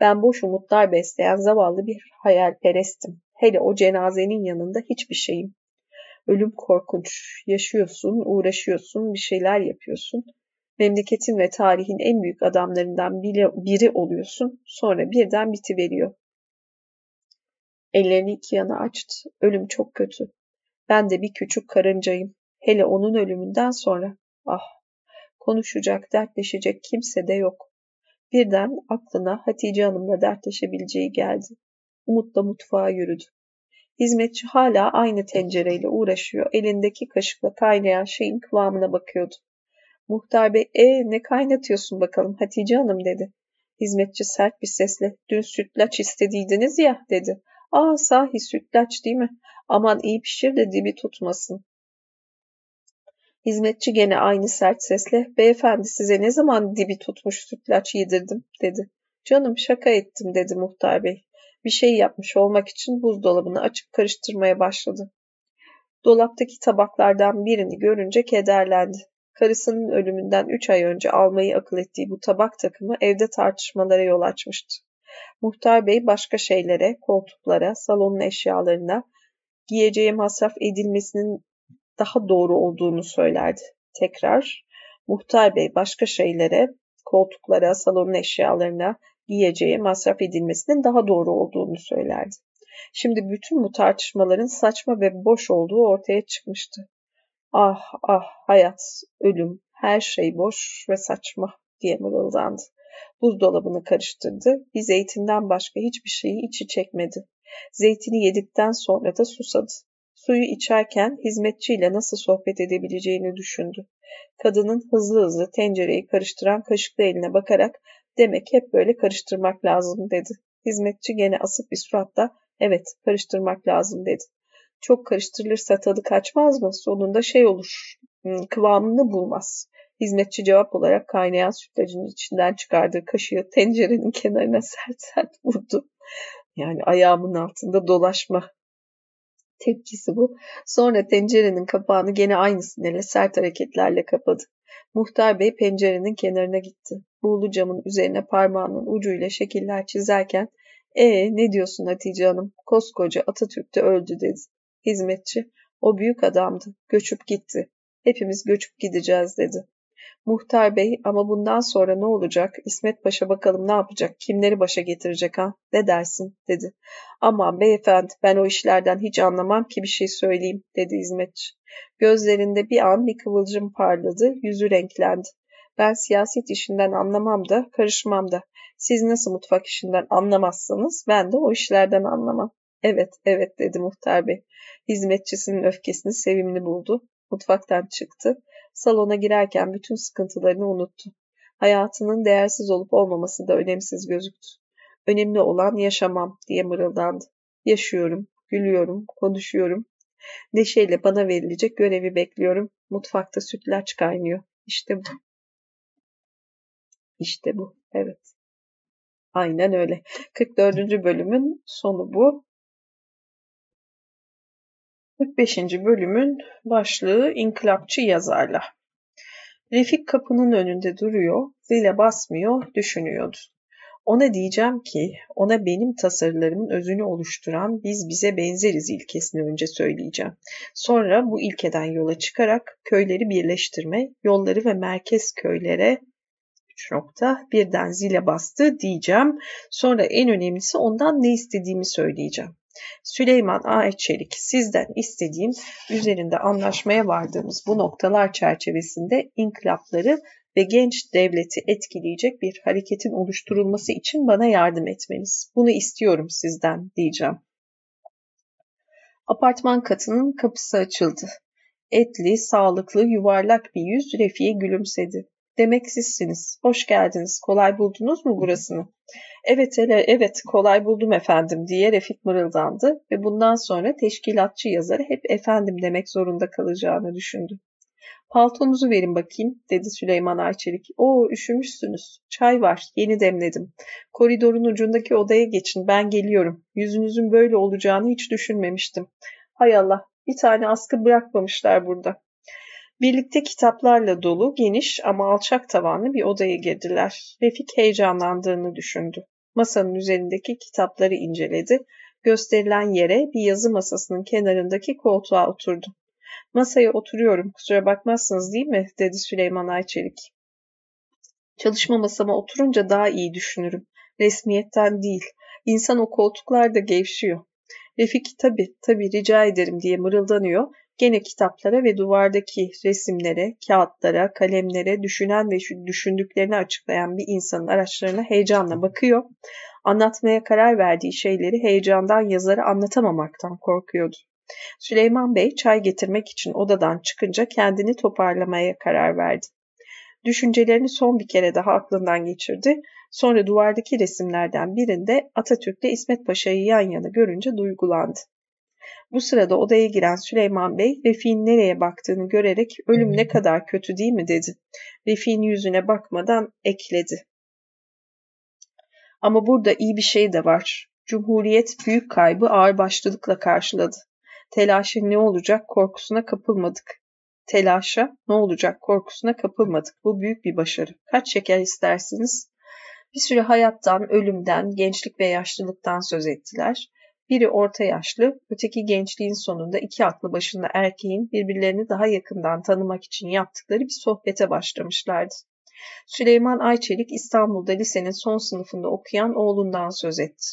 Ben boş umutlar besleyen zavallı bir hayalperestim. Hele o cenazenin yanında hiçbir şeyim. Ölüm korkunç. Yaşıyorsun, uğraşıyorsun, bir şeyler yapıyorsun. Memleketin ve tarihin en büyük adamlarından biri oluyorsun. Sonra birden bitiveriyor. Ellerini iki yana açtı. Ölüm çok kötü. Ben de bir küçük karıncayım. Hele onun ölümünden sonra. Ah, konuşacak, dertleşecek kimse de yok. Birden aklına Hatice Hanım'la dertleşebileceği geldi. Umutla mutfağa yürüdü. Hizmetçi hala aynı tencereyle uğraşıyor. Elindeki kaşıkla kaynayan şeyin kıvamına bakıyordu. Muhtar bey, e ne kaynatıyorsun bakalım Hatice Hanım dedi. Hizmetçi sert bir sesle, dün sütlaç istediydiniz ya dedi. Aa sahi sütlaç değil mi? Aman iyi pişir de dibi tutmasın. Hizmetçi gene aynı sert sesle, beyefendi size ne zaman dibi tutmuş sütlaç yedirdim dedi. Canım şaka ettim dedi muhtar bey bir şey yapmış olmak için buzdolabını açıp karıştırmaya başladı. Dolaptaki tabaklardan birini görünce kederlendi. Karısının ölümünden üç ay önce almayı akıl ettiği bu tabak takımı evde tartışmalara yol açmıştı. Muhtar Bey başka şeylere, koltuklara, salonun eşyalarına, giyeceğe masraf edilmesinin daha doğru olduğunu söylerdi. Tekrar, Muhtar Bey başka şeylere, koltuklara, salonun eşyalarına, giyeceğe masraf edilmesinin daha doğru olduğunu söylerdi. Şimdi bütün bu tartışmaların saçma ve boş olduğu ortaya çıkmıştı. Ah ah hayat, ölüm, her şey boş ve saçma diye mırıldandı. Buzdolabını karıştırdı. Bir zeytinden başka hiçbir şeyi içi çekmedi. Zeytini yedikten sonra da susadı. Suyu içerken hizmetçiyle nasıl sohbet edebileceğini düşündü. Kadının hızlı hızlı tencereyi karıştıran kaşıklı eline bakarak demek hep böyle karıştırmak lazım dedi. Hizmetçi gene asık bir suratla evet karıştırmak lazım dedi. Çok karıştırılırsa tadı kaçmaz mı? Sonunda şey olur, kıvamını bulmaz. Hizmetçi cevap olarak kaynayan sütlacın içinden çıkardığı kaşığı tencerenin kenarına <laughs> sert sert vurdu. Yani ayağımın altında dolaşma tepkisi bu. Sonra tencerenin kapağını gene aynı sinirle sert hareketlerle kapadı. Muhtar Bey pencerenin kenarına gitti. Buğulu camın üzerine parmağının ucuyla şekiller çizerken ''E ne diyorsun Hatice Hanım? Koskoca Atatürk de öldü.'' dedi. Hizmetçi ''O büyük adamdı. Göçüp gitti. Hepimiz göçüp gideceğiz.'' dedi. Muhtar bey ama bundan sonra ne olacak? İsmet Paşa bakalım ne yapacak? Kimleri başa getirecek ha? Ne dersin? dedi. Aman beyefendi ben o işlerden hiç anlamam ki bir şey söyleyeyim dedi hizmetçi. Gözlerinde bir an bir kıvılcım parladı, yüzü renklendi. Ben siyaset işinden anlamam da karışmam da. Siz nasıl mutfak işinden anlamazsanız ben de o işlerden anlamam. Evet, evet dedi muhtar bey. Hizmetçisinin öfkesini sevimli buldu. Mutfaktan çıktı. Salona girerken bütün sıkıntılarını unuttu. Hayatının değersiz olup olmaması da önemsiz gözüktü. Önemli olan yaşamam diye mırıldandı. Yaşıyorum, gülüyorum, konuşuyorum. Neşeyle bana verilecek görevi bekliyorum. Mutfakta sütlaç kaynıyor. İşte bu. İşte bu. Evet. Aynen öyle. 44. bölümün sonu bu. 45. bölümün başlığı İnkılapçı yazarlar. Refik kapının önünde duruyor, zile basmıyor, düşünüyordu. Ona diyeceğim ki, ona benim tasarılarımın özünü oluşturan biz bize benzeriz ilkesini önce söyleyeceğim. Sonra bu ilkeden yola çıkarak köyleri birleştirme, yolları ve merkez köylere 3 nokta birden zile bastı diyeceğim. Sonra en önemlisi ondan ne istediğimi söyleyeceğim. Süleyman A. Çelik, sizden istediğim üzerinde anlaşmaya vardığımız bu noktalar çerçevesinde inkılapları ve genç devleti etkileyecek bir hareketin oluşturulması için bana yardım etmeniz. Bunu istiyorum sizden diyeceğim. Apartman katının kapısı açıldı. Etli, sağlıklı, yuvarlak bir yüz Refi'ye gülümsedi. Demek sizsiniz. Hoş geldiniz. Kolay buldunuz mu burasını? Evet hele evet kolay buldum efendim diye Refik mırıldandı ve bundan sonra teşkilatçı yazarı hep efendim demek zorunda kalacağını düşündü. Paltonuzu verin bakayım dedi Süleyman Ayçelik. Oo üşümüşsünüz. Çay var yeni demledim. Koridorun ucundaki odaya geçin ben geliyorum. Yüzünüzün böyle olacağını hiç düşünmemiştim. Hay Allah bir tane askı bırakmamışlar burada. Birlikte kitaplarla dolu, geniş ama alçak tavanlı bir odaya girdiler. Refik heyecanlandığını düşündü. Masanın üzerindeki kitapları inceledi. Gösterilen yere bir yazı masasının kenarındaki koltuğa oturdu. Masaya oturuyorum, kusura bakmazsınız değil mi? dedi Süleyman Ayçelik. Çalışma masama oturunca daha iyi düşünürüm. Resmiyetten değil. İnsan o koltuklarda gevşiyor. Refik tabi tabi rica ederim diye mırıldanıyor Gene kitaplara ve duvardaki resimlere, kağıtlara, kalemlere, düşünen ve düşündüklerini açıklayan bir insanın araçlarına heyecanla bakıyor. Anlatmaya karar verdiği şeyleri heyecandan yazarı anlatamamaktan korkuyordu. Süleyman Bey çay getirmek için odadan çıkınca kendini toparlamaya karar verdi. Düşüncelerini son bir kere daha aklından geçirdi. Sonra duvardaki resimlerden birinde Atatürk'le İsmet Paşa'yı yan yana görünce duygulandı. Bu sırada odaya giren Süleyman Bey Refik'in nereye baktığını görerek ölüm ne kadar kötü değil mi dedi. Refik'in yüzüne bakmadan ekledi. Ama burada iyi bir şey de var. Cumhuriyet büyük kaybı ağır başlılıkla karşıladı. Telaşa ne olacak korkusuna kapılmadık. Telaşa ne olacak korkusuna kapılmadık. Bu büyük bir başarı. Kaç şeker istersiniz? Bir süre hayattan, ölümden, gençlik ve yaşlılıktan söz ettiler. Biri orta yaşlı, öteki gençliğin sonunda iki aklı başında erkeğin birbirlerini daha yakından tanımak için yaptıkları bir sohbete başlamışlardı. Süleyman Ayçelik İstanbul'da lisenin son sınıfında okuyan oğlundan söz etti.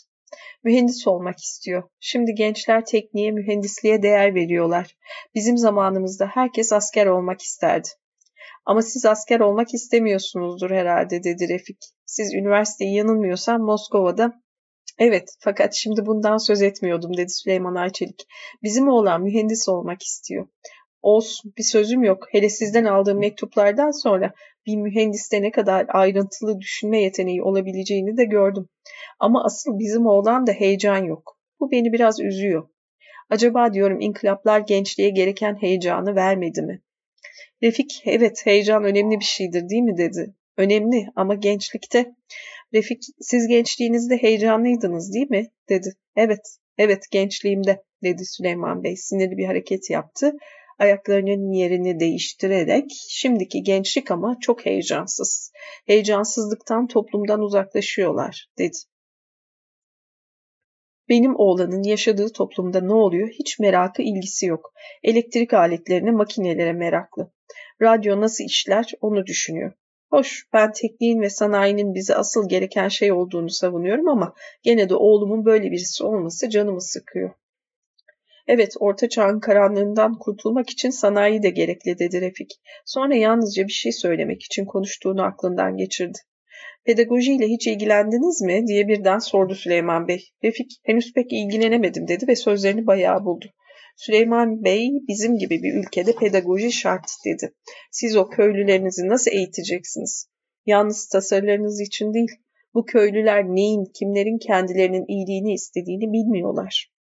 Mühendis olmak istiyor. Şimdi gençler tekniğe, mühendisliğe değer veriyorlar. Bizim zamanımızda herkes asker olmak isterdi. Ama siz asker olmak istemiyorsunuzdur herhalde dedi Refik. Siz üniversiteyi yanılmıyorsam Moskova'da Evet, fakat şimdi bundan söz etmiyordum dedi Süleyman Ayçelik. Bizim oğlan mühendis olmak istiyor. Olsun, bir sözüm yok. Hele sizden aldığım mektuplardan sonra bir mühendiste ne kadar ayrıntılı düşünme yeteneği olabileceğini de gördüm. Ama asıl bizim oğlan da heyecan yok. Bu beni biraz üzüyor. Acaba diyorum inkılaplar gençliğe gereken heyecanı vermedi mi? Refik, evet heyecan önemli bir şeydir değil mi dedi. Önemli ama gençlikte Refik siz gençliğinizde heyecanlıydınız değil mi? dedi. Evet, evet gençliğimde dedi Süleyman Bey sinirli bir hareket yaptı. Ayaklarının yerini değiştirerek şimdiki gençlik ama çok heyecansız. Heyecansızlıktan toplumdan uzaklaşıyorlar dedi. Benim oğlanın yaşadığı toplumda ne oluyor hiç merakı ilgisi yok. Elektrik aletlerine, makinelere meraklı. Radyo nasıl işler onu düşünüyor. Hoş, ben tekniğin ve sanayinin bize asıl gereken şey olduğunu savunuyorum ama gene de oğlumun böyle birisi olması canımı sıkıyor. Evet, orta çağın karanlığından kurtulmak için sanayi de gerekli dedi Refik. Sonra yalnızca bir şey söylemek için konuştuğunu aklından geçirdi. Pedagojiyle hiç ilgilendiniz mi diye birden sordu Süleyman Bey. Refik henüz pek ilgilenemedim dedi ve sözlerini bayağı buldu. Süleyman Bey bizim gibi bir ülkede pedagoji şart dedi. Siz o köylülerinizi nasıl eğiteceksiniz? Yalnız tasarılarınız için değil. Bu köylüler neyin, kimlerin kendilerinin iyiliğini istediğini bilmiyorlar.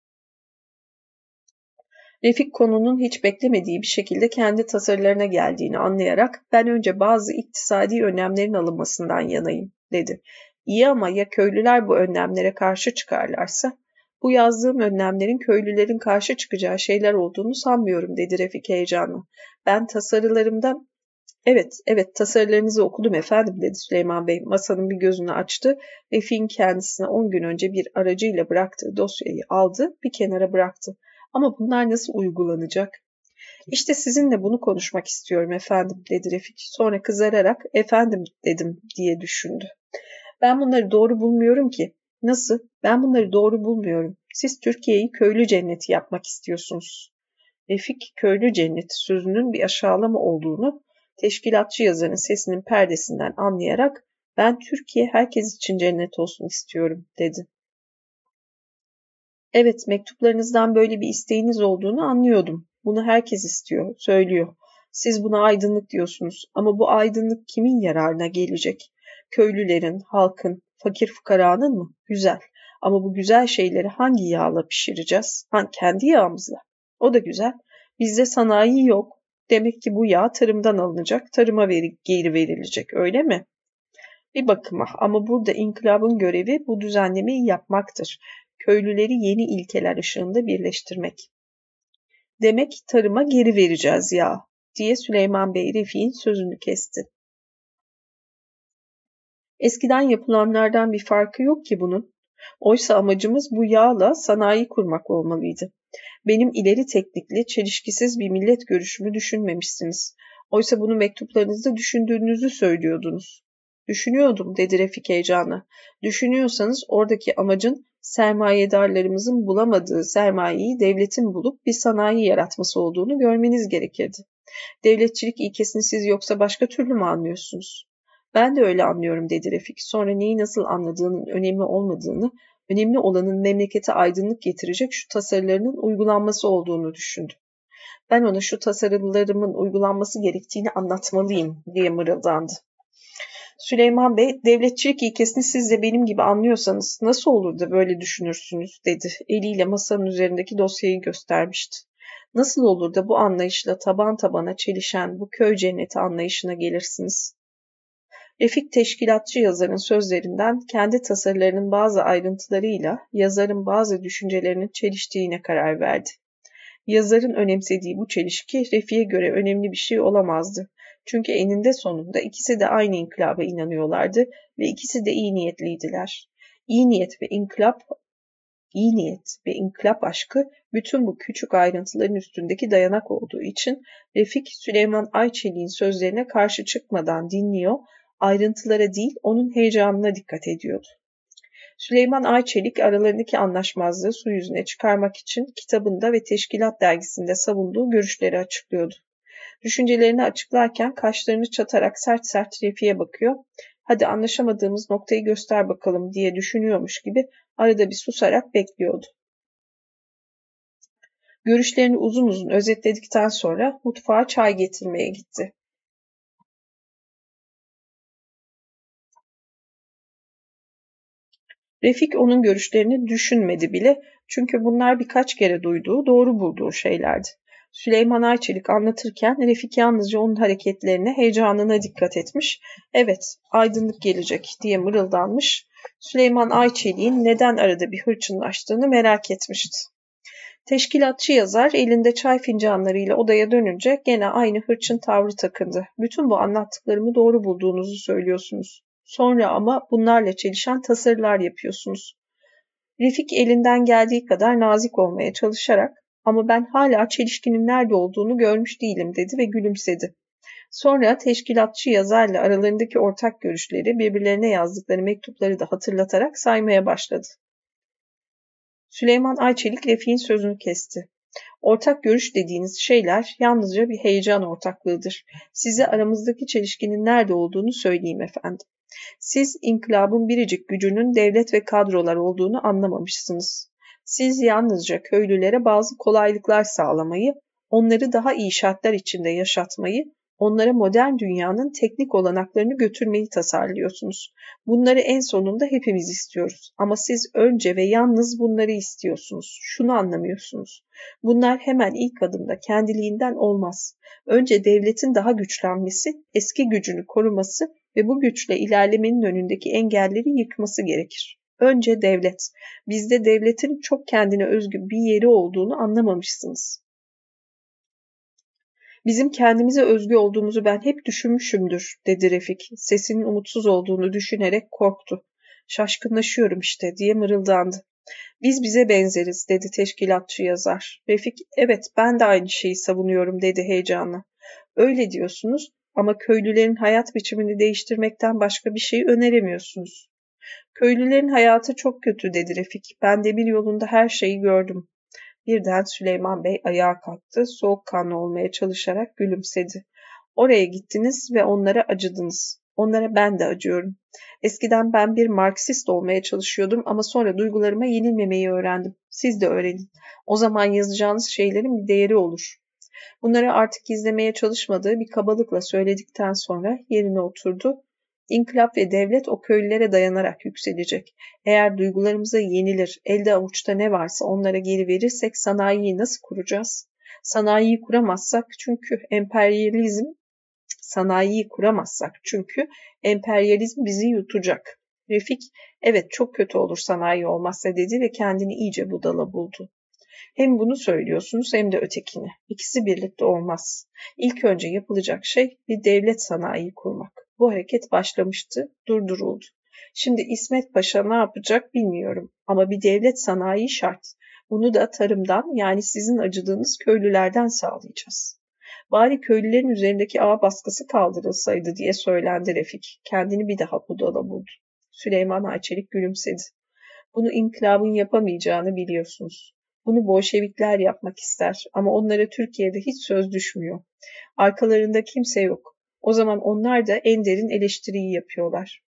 Refik konunun hiç beklemediği bir şekilde kendi tasarılarına geldiğini anlayarak ben önce bazı iktisadi önlemlerin alınmasından yanayım dedi. İyi ama ya köylüler bu önlemlere karşı çıkarlarsa? Bu yazdığım önlemlerin köylülerin karşı çıkacağı şeyler olduğunu sanmıyorum dedi Refik heyecanla. Ben tasarılarımda Evet, evet tasarılarınızı okudum efendim dedi Süleyman Bey. Masanın bir gözünü açtı. Refik'in kendisine 10 gün önce bir aracıyla bıraktığı dosyayı aldı, bir kenara bıraktı. Ama bunlar nasıl uygulanacak? İşte sizinle bunu konuşmak istiyorum efendim dedi Refik. Sonra kızararak efendim dedim diye düşündü. Ben bunları doğru bulmuyorum ki. Nasıl? Ben bunları doğru bulmuyorum. Siz Türkiye'yi köylü cenneti yapmak istiyorsunuz. Refik köylü cenneti sözünün bir aşağılama olduğunu teşkilatçı yazarın sesinin perdesinden anlayarak ben Türkiye herkes için cennet olsun istiyorum dedi. Evet mektuplarınızdan böyle bir isteğiniz olduğunu anlıyordum. Bunu herkes istiyor, söylüyor. Siz buna aydınlık diyorsunuz ama bu aydınlık kimin yararına gelecek? Köylülerin, halkın, fakir fukaranın mı? Güzel. Ama bu güzel şeyleri hangi yağla pişireceğiz? Ha, kendi yağımızla. O da güzel. Bizde sanayi yok. Demek ki bu yağ tarımdan alınacak, tarıma veri, geri verilecek öyle mi? Bir bakıma ama burada inkılabın görevi bu düzenlemeyi yapmaktır. Köylüleri yeni ilkeler ışığında birleştirmek. Demek tarıma geri vereceğiz ya diye Süleyman Bey Refik'in sözünü kesti. Eskiden yapılanlardan bir farkı yok ki bunun. Oysa amacımız bu yağla sanayi kurmak olmalıydı. Benim ileri teknikli, çelişkisiz bir millet görüşümü düşünmemişsiniz. Oysa bunu mektuplarınızda düşündüğünüzü söylüyordunuz. Düşünüyordum dedi Refik heyecanla. Düşünüyorsanız oradaki amacın sermayedarlarımızın bulamadığı sermayeyi devletin bulup bir sanayi yaratması olduğunu görmeniz gerekirdi. Devletçilik ilkesini siz yoksa başka türlü mü anlıyorsunuz? Ben de öyle anlıyorum dedi Refik. Sonra neyi nasıl anladığının önemli olmadığını, önemli olanın memlekete aydınlık getirecek şu tasarılarının uygulanması olduğunu düşündü. Ben ona şu tasarılarımın uygulanması gerektiğini anlatmalıyım diye mırıldandı. Süleyman Bey, devletçilik ilkesini siz de benim gibi anlıyorsanız nasıl olur da böyle düşünürsünüz dedi. Eliyle masanın üzerindeki dosyayı göstermişti. Nasıl olur da bu anlayışla taban tabana çelişen bu köy cenneti anlayışına gelirsiniz? Refik teşkilatçı yazarın sözlerinden kendi tasarılarının bazı ayrıntılarıyla yazarın bazı düşüncelerinin çeliştiğine karar verdi. Yazarın önemsediği bu çelişki Refik'e göre önemli bir şey olamazdı. Çünkü eninde sonunda ikisi de aynı inkılaba inanıyorlardı ve ikisi de iyi niyetliydiler. İyi niyet ve inkılap iyi niyet ve inkılap aşkı bütün bu küçük ayrıntıların üstündeki dayanak olduğu için Refik Süleyman Ayçelik'in sözlerine karşı çıkmadan dinliyor, ayrıntılara değil onun heyecanına dikkat ediyordu. Süleyman Ayçelik aralarındaki anlaşmazlığı su yüzüne çıkarmak için kitabında ve teşkilat dergisinde savunduğu görüşleri açıklıyordu. Düşüncelerini açıklarken kaşlarını çatarak sert sert Refik'e bakıyor. Hadi anlaşamadığımız noktayı göster bakalım diye düşünüyormuş gibi arada bir susarak bekliyordu. Görüşlerini uzun uzun özetledikten sonra mutfağa çay getirmeye gitti. Refik onun görüşlerini düşünmedi bile çünkü bunlar birkaç kere duyduğu, doğru bulduğu şeylerdi. Süleyman Ayçelik anlatırken Refik yalnızca onun hareketlerine, heyecanına dikkat etmiş. Evet, aydınlık gelecek diye mırıldanmış. Süleyman Ayçelik'in neden arada bir hırçınlaştığını merak etmişti. Teşkilatçı yazar elinde çay fincanlarıyla odaya dönünce gene aynı hırçın tavrı takındı. Bütün bu anlattıklarımı doğru bulduğunuzu söylüyorsunuz. Sonra ama bunlarla çelişen tasarılar yapıyorsunuz. Refik elinden geldiği kadar nazik olmaya çalışarak ama ben hala çelişkinin nerede olduğunu görmüş değilim dedi ve gülümsedi. Sonra teşkilatçı yazarla aralarındaki ortak görüşleri birbirlerine yazdıkları mektupları da hatırlatarak saymaya başladı. Süleyman Ayçelik Refik'in sözünü kesti. Ortak görüş dediğiniz şeyler yalnızca bir heyecan ortaklığıdır. Size aramızdaki çelişkinin nerede olduğunu söyleyeyim efendim. Siz inkılabın biricik gücünün devlet ve kadrolar olduğunu anlamamışsınız. Siz yalnızca köylülere bazı kolaylıklar sağlamayı, onları daha iyi şartlar içinde yaşatmayı, onlara modern dünyanın teknik olanaklarını götürmeyi tasarlıyorsunuz. Bunları en sonunda hepimiz istiyoruz. Ama siz önce ve yalnız bunları istiyorsunuz. Şunu anlamıyorsunuz. Bunlar hemen ilk adımda kendiliğinden olmaz. Önce devletin daha güçlenmesi, eski gücünü koruması ve bu güçle ilerlemenin önündeki engelleri yıkması gerekir. Önce devlet. Bizde devletin çok kendine özgü bir yeri olduğunu anlamamışsınız. Bizim kendimize özgü olduğumuzu ben hep düşünmüşümdür, dedi Refik. Sesinin umutsuz olduğunu düşünerek korktu. Şaşkınlaşıyorum işte, diye mırıldandı. Biz bize benzeriz, dedi teşkilatçı yazar. Refik, evet ben de aynı şeyi savunuyorum, dedi heyecanla. Öyle diyorsunuz ama köylülerin hayat biçimini değiştirmekten başka bir şey öneremiyorsunuz. Köylülerin hayatı çok kötü dedi Refik. Ben demir yolunda her şeyi gördüm. Birden Süleyman Bey ayağa kalktı. Soğukkanlı olmaya çalışarak gülümsedi. Oraya gittiniz ve onlara acıdınız. Onlara ben de acıyorum. Eskiden ben bir Marksist olmaya çalışıyordum ama sonra duygularıma yenilmemeyi öğrendim. Siz de öğrenin. O zaman yazacağınız şeylerin bir değeri olur. Bunları artık gizlemeye çalışmadığı bir kabalıkla söyledikten sonra yerine oturdu. İnkılap ve devlet o köylülere dayanarak yükselecek. Eğer duygularımıza yenilir, elde avuçta ne varsa onlara geri verirsek sanayiyi nasıl kuracağız? Sanayiyi kuramazsak çünkü emperyalizm sanayiyi kuramazsak çünkü emperyalizm bizi yutacak. Refik, evet çok kötü olur sanayi olmazsa dedi ve kendini iyice budala buldu. Hem bunu söylüyorsunuz hem de ötekini. İkisi birlikte olmaz. İlk önce yapılacak şey bir devlet sanayi kurmak. Bu hareket başlamıştı, durduruldu. Şimdi İsmet Paşa ne yapacak bilmiyorum ama bir devlet sanayi şart. Bunu da tarımdan yani sizin acıdığınız köylülerden sağlayacağız. Bari köylülerin üzerindeki ağ baskısı kaldırılsaydı diye söylendi Refik. Kendini bir daha budala buldu. Süleyman Ayçelik gülümsedi. Bunu inkılabın yapamayacağını biliyorsunuz. Bunu Bolşevikler yapmak ister ama onlara Türkiye'de hiç söz düşmüyor. Arkalarında kimse yok. O zaman onlar da en derin eleştiriyi yapıyorlar.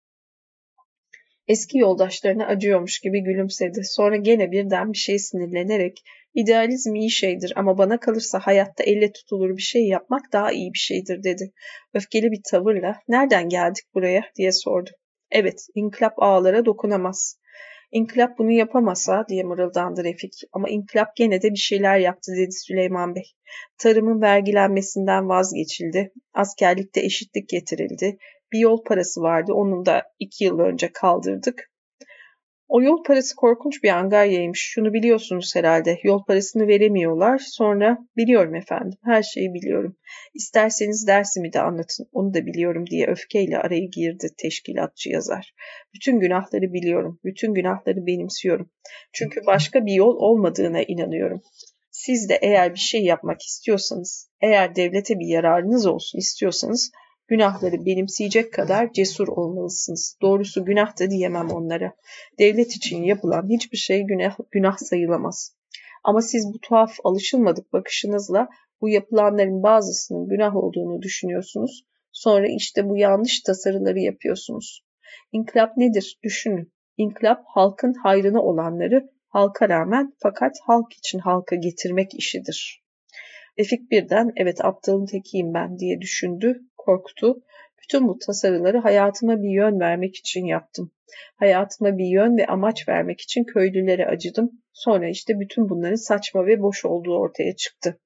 Eski yoldaşlarına acıyormuş gibi gülümsedi. Sonra gene birden bir şey sinirlenerek idealizm iyi şeydir ama bana kalırsa hayatta elle tutulur bir şey yapmak daha iyi bir şeydir dedi. Öfkeli bir tavırla nereden geldik buraya diye sordu. Evet, inkılap ağlara dokunamaz. İnkılap bunu yapamasa diye mırıldandı Refik ama inkılap gene de bir şeyler yaptı dedi Süleyman Bey. Tarımın vergilenmesinden vazgeçildi, askerlikte eşitlik getirildi, bir yol parası vardı onu da iki yıl önce kaldırdık. O yol parası korkunç bir angaryaymış. Şunu biliyorsunuz herhalde. Yol parasını veremiyorlar. Sonra biliyorum efendim. Her şeyi biliyorum. İsterseniz dersimi de anlatın. Onu da biliyorum diye öfkeyle araya girdi teşkilatçı yazar. Bütün günahları biliyorum. Bütün günahları benimsiyorum. Çünkü başka bir yol olmadığına inanıyorum. Siz de eğer bir şey yapmak istiyorsanız, eğer devlete bir yararınız olsun istiyorsanız Günahları benimseyecek kadar cesur olmalısınız. Doğrusu günah da diyemem onlara. Devlet için yapılan hiçbir şey günah, günah sayılamaz. Ama siz bu tuhaf alışılmadık bakışınızla bu yapılanların bazısının günah olduğunu düşünüyorsunuz. Sonra işte bu yanlış tasarıları yapıyorsunuz. İnkılap nedir? Düşünün. İnkılap halkın hayrına olanları halka rağmen fakat halk için halka getirmek işidir. Refik birden evet aptalın tekiyim ben diye düşündü korktu. Bütün bu tasarıları hayatıma bir yön vermek için yaptım. Hayatıma bir yön ve amaç vermek için köylülere acıdım. Sonra işte bütün bunların saçma ve boş olduğu ortaya çıktı.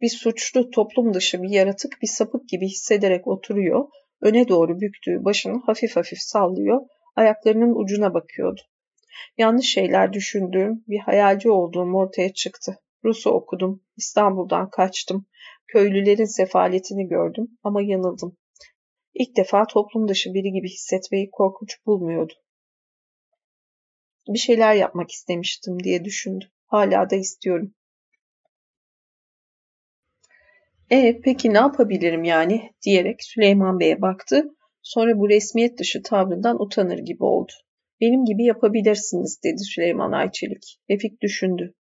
Bir suçlu toplum dışı bir yaratık bir sapık gibi hissederek oturuyor, öne doğru büktüğü başını hafif hafif sallıyor, ayaklarının ucuna bakıyordu. Yanlış şeyler düşündüğüm, bir hayalci olduğum ortaya çıktı. Rus'u okudum, İstanbul'dan kaçtım, Köylülerin sefaletini gördüm ama yanıldım. İlk defa toplum dışı biri gibi hissetmeyi korkunç bulmuyordu. Bir şeyler yapmak istemiştim diye düşündü. Hala da istiyorum. E peki ne yapabilirim yani diyerek Süleyman Bey'e baktı. Sonra bu resmiyet dışı tavrından utanır gibi oldu. Benim gibi yapabilirsiniz dedi Süleyman Ayçelik. Refik düşündü.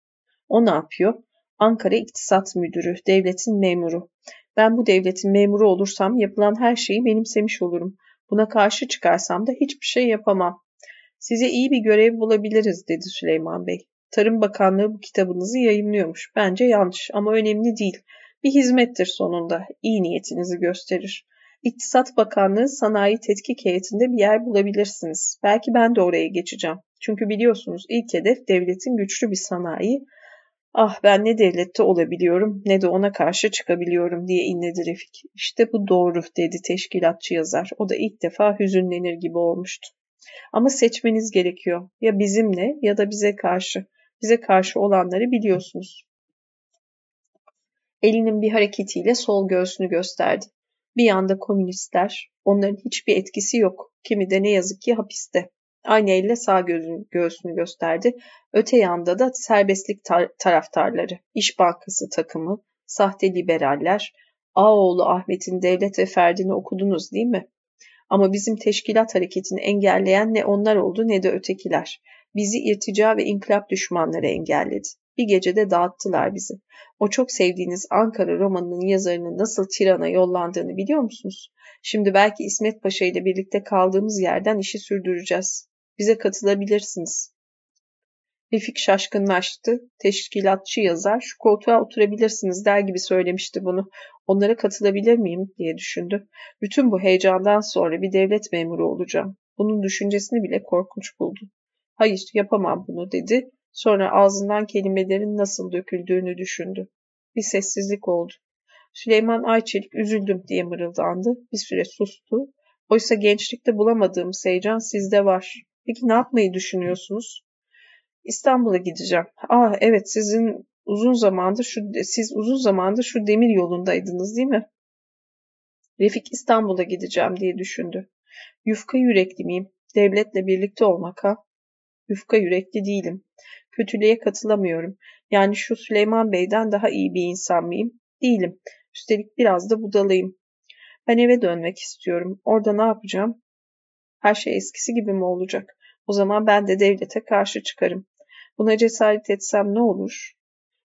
O ne yapıyor? Ankara İktisat Müdürü, devletin memuru. Ben bu devletin memuru olursam yapılan her şeyi benimsemiş olurum. Buna karşı çıkarsam da hiçbir şey yapamam. Size iyi bir görev bulabiliriz dedi Süleyman Bey. Tarım Bakanlığı bu kitabınızı yayınlıyormuş. Bence yanlış ama önemli değil. Bir hizmettir sonunda. İyi niyetinizi gösterir. İktisat Bakanlığı Sanayi Tetkik Heyeti'nde bir yer bulabilirsiniz. Belki ben de oraya geçeceğim. Çünkü biliyorsunuz ilk hedef devletin güçlü bir sanayi, Ah ben ne devlette olabiliyorum ne de ona karşı çıkabiliyorum diye inledi Refik. İşte bu doğru dedi teşkilatçı yazar. O da ilk defa hüzünlenir gibi olmuştu. Ama seçmeniz gerekiyor. Ya bizimle ya da bize karşı. Bize karşı olanları biliyorsunuz. Elinin bir hareketiyle sol göğsünü gösterdi. Bir yanda komünistler, onların hiçbir etkisi yok. Kimi de ne yazık ki hapiste. Aynı elle sağ göğsünü gösterdi. Öte yanda da serbestlik tar- taraftarları, İş Bankası takımı, sahte liberaller, Ağoğlu Ahmet'in Devlet ve Ferdini okudunuz değil mi? Ama bizim teşkilat hareketini engelleyen ne onlar oldu ne de ötekiler. Bizi irtica ve inkılap düşmanları engelledi. Bir gecede dağıttılar bizi. O çok sevdiğiniz Ankara romanının yazarının nasıl Tiran'a yollandığını biliyor musunuz? Şimdi belki İsmet Paşa ile birlikte kaldığımız yerden işi sürdüreceğiz. Bize katılabilirsiniz. Refik şaşkınlaştı. Teşkilatçı yazar şu koltuğa oturabilirsiniz der gibi söylemişti bunu. Onlara katılabilir miyim diye düşündü. Bütün bu heyecandan sonra bir devlet memuru olacağım. Bunun düşüncesini bile korkunç buldu. Hayır yapamam bunu dedi. Sonra ağzından kelimelerin nasıl döküldüğünü düşündü. Bir sessizlik oldu. Süleyman Ayçelik üzüldüm diye mırıldandı. Bir süre sustu. Oysa gençlikte bulamadığım heyecan sizde var. Peki ne yapmayı düşünüyorsunuz? İstanbul'a gideceğim. Ah evet sizin uzun zamandır şu siz uzun zamandır şu demir yolundaydınız değil mi? Refik İstanbul'a gideceğim diye düşündü. Yufka yürekli miyim? Devletle birlikte olmak ha? Yufka yürekli değilim. Kötülüğe katılamıyorum. Yani şu Süleyman Bey'den daha iyi bir insan mıyım? Değilim. Üstelik biraz da budalıyım. Ben eve dönmek istiyorum. Orada ne yapacağım? Her şey eskisi gibi mi olacak? O zaman ben de devlete karşı çıkarım. Buna cesaret etsem ne olur?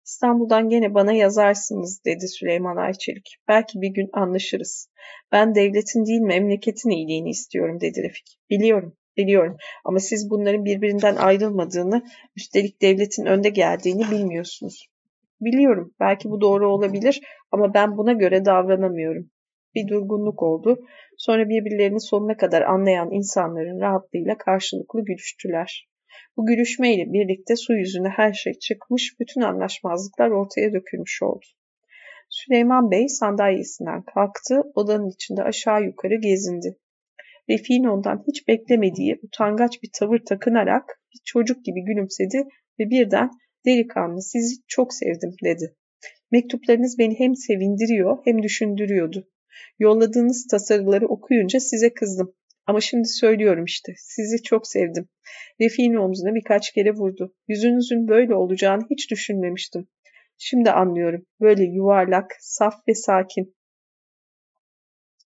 İstanbul'dan gene bana yazarsınız dedi Süleyman Ayçelik. Belki bir gün anlaşırız. Ben devletin değil memleketin iyiliğini istiyorum dedi Refik. Biliyorum, biliyorum ama siz bunların birbirinden ayrılmadığını, üstelik devletin önde geldiğini bilmiyorsunuz. Biliyorum, belki bu doğru olabilir ama ben buna göre davranamıyorum. Bir durgunluk oldu. Sonra birbirlerini sonuna kadar anlayan insanların rahatlığıyla karşılıklı gülüştüler. Bu gülüşmeyle birlikte su yüzüne her şey çıkmış, bütün anlaşmazlıklar ortaya dökülmüş oldu. Süleyman Bey sandalyesinden kalktı, odanın içinde aşağı yukarı gezindi. Refik'in ondan hiç beklemediği utangaç bir tavır takınarak bir çocuk gibi gülümsedi ve birden delikanlı sizi çok sevdim dedi. Mektuplarınız beni hem sevindiriyor hem düşündürüyordu. Yolladığınız tasarıları okuyunca size kızdım. Ama şimdi söylüyorum işte. Sizi çok sevdim. Refik'in omzuna birkaç kere vurdu. Yüzünüzün böyle olacağını hiç düşünmemiştim. Şimdi anlıyorum. Böyle yuvarlak, saf ve sakin.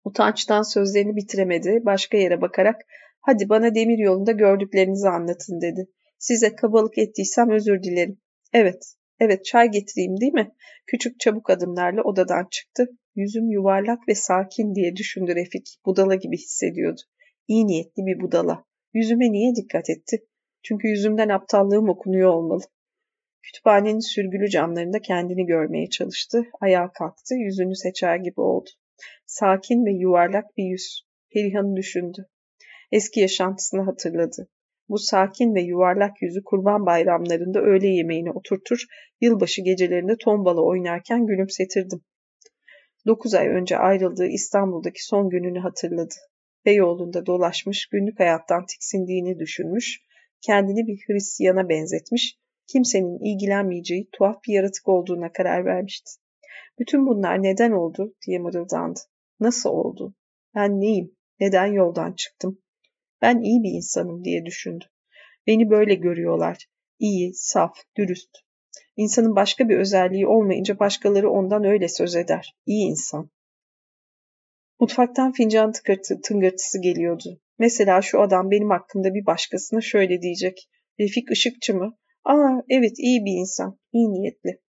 Utançtan sözlerini bitiremedi. Başka yere bakarak hadi bana demir yolunda gördüklerinizi anlatın dedi. Size kabalık ettiysem özür dilerim. Evet, evet çay getireyim değil mi? Küçük çabuk adımlarla odadan çıktı. Yüzüm yuvarlak ve sakin diye düşündü Refik. Budala gibi hissediyordu. İyi niyetli bir budala. Yüzüme niye dikkat etti? Çünkü yüzümden aptallığım okunuyor olmalı. Kütüphanenin sürgülü camlarında kendini görmeye çalıştı. Ayağa kalktı, yüzünü seçer gibi oldu. Sakin ve yuvarlak bir yüz. Perihan'ı düşündü. Eski yaşantısını hatırladı. Bu sakin ve yuvarlak yüzü kurban bayramlarında öğle yemeğine oturtur, yılbaşı gecelerinde tombala oynarken gülümsetirdim. Dokuz ay önce ayrıldığı İstanbul'daki son gününü hatırladı. Beyoğlu'nda dolaşmış, günlük hayattan tiksindiğini düşünmüş, kendini bir Hristiyana benzetmiş, kimsenin ilgilenmeyeceği tuhaf bir yaratık olduğuna karar vermişti. Bütün bunlar neden oldu diye mırıldandı. Nasıl oldu? Ben neyim? Neden yoldan çıktım? Ben iyi bir insanım diye düşündü. Beni böyle görüyorlar. İyi, saf, dürüst. İnsanın başka bir özelliği olmayınca başkaları ondan öyle söz eder. İyi insan. Mutfaktan fincan tıkırtı, tıngırtısı geliyordu. Mesela şu adam benim hakkımda bir başkasına şöyle diyecek. Refik Işıkçı mı? Aa evet iyi bir insan, iyi niyetli.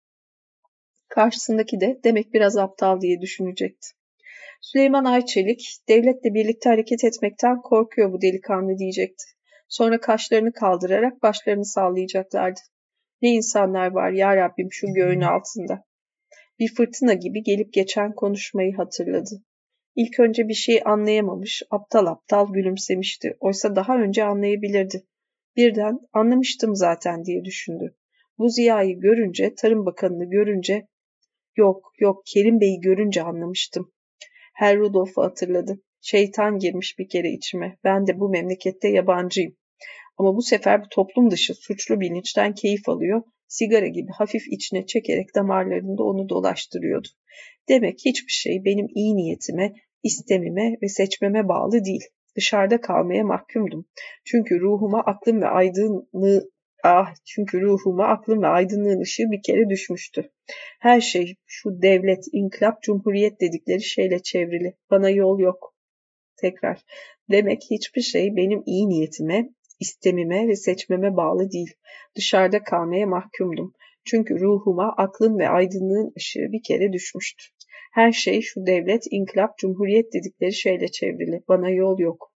Karşısındaki de demek biraz aptal diye düşünecekti. Süleyman Ayçelik, devletle birlikte hareket etmekten korkuyor bu delikanlı diyecekti. Sonra kaşlarını kaldırarak başlarını sallayacaklardı. Ne insanlar var ya Rabbim şu göğün altında. Bir fırtına gibi gelip geçen konuşmayı hatırladı. İlk önce bir şey anlayamamış, aptal aptal gülümsemişti. Oysa daha önce anlayabilirdi. Birden anlamıştım zaten diye düşündü. Bu Ziya'yı görünce, Tarım Bakanı'nı görünce, yok yok Kerim Bey'i görünce anlamıştım. Her Rudolf'u hatırladı. Şeytan girmiş bir kere içime. Ben de bu memlekette yabancıyım. Ama bu sefer bu toplum dışı suçlu bilinçten keyif alıyor, sigara gibi hafif içine çekerek damarlarında onu dolaştırıyordu. Demek hiçbir şey benim iyi niyetime, istemime ve seçmeme bağlı değil. Dışarıda kalmaya mahkumdum. Çünkü ruhuma aklım ve aydınlığı Ah çünkü ruhuma aklım ve aydınlığın ışığı bir kere düşmüştü. Her şey şu devlet, inkılap, cumhuriyet dedikleri şeyle çevrili. Bana yol yok. Tekrar. Demek hiçbir şey benim iyi niyetime, istemime ve seçmeme bağlı değil. Dışarıda kalmaya mahkumdum. Çünkü ruhuma aklın ve aydınlığın ışığı bir kere düşmüştü. Her şey şu devlet, inkılap, cumhuriyet dedikleri şeyle çevrili. Bana yol yok.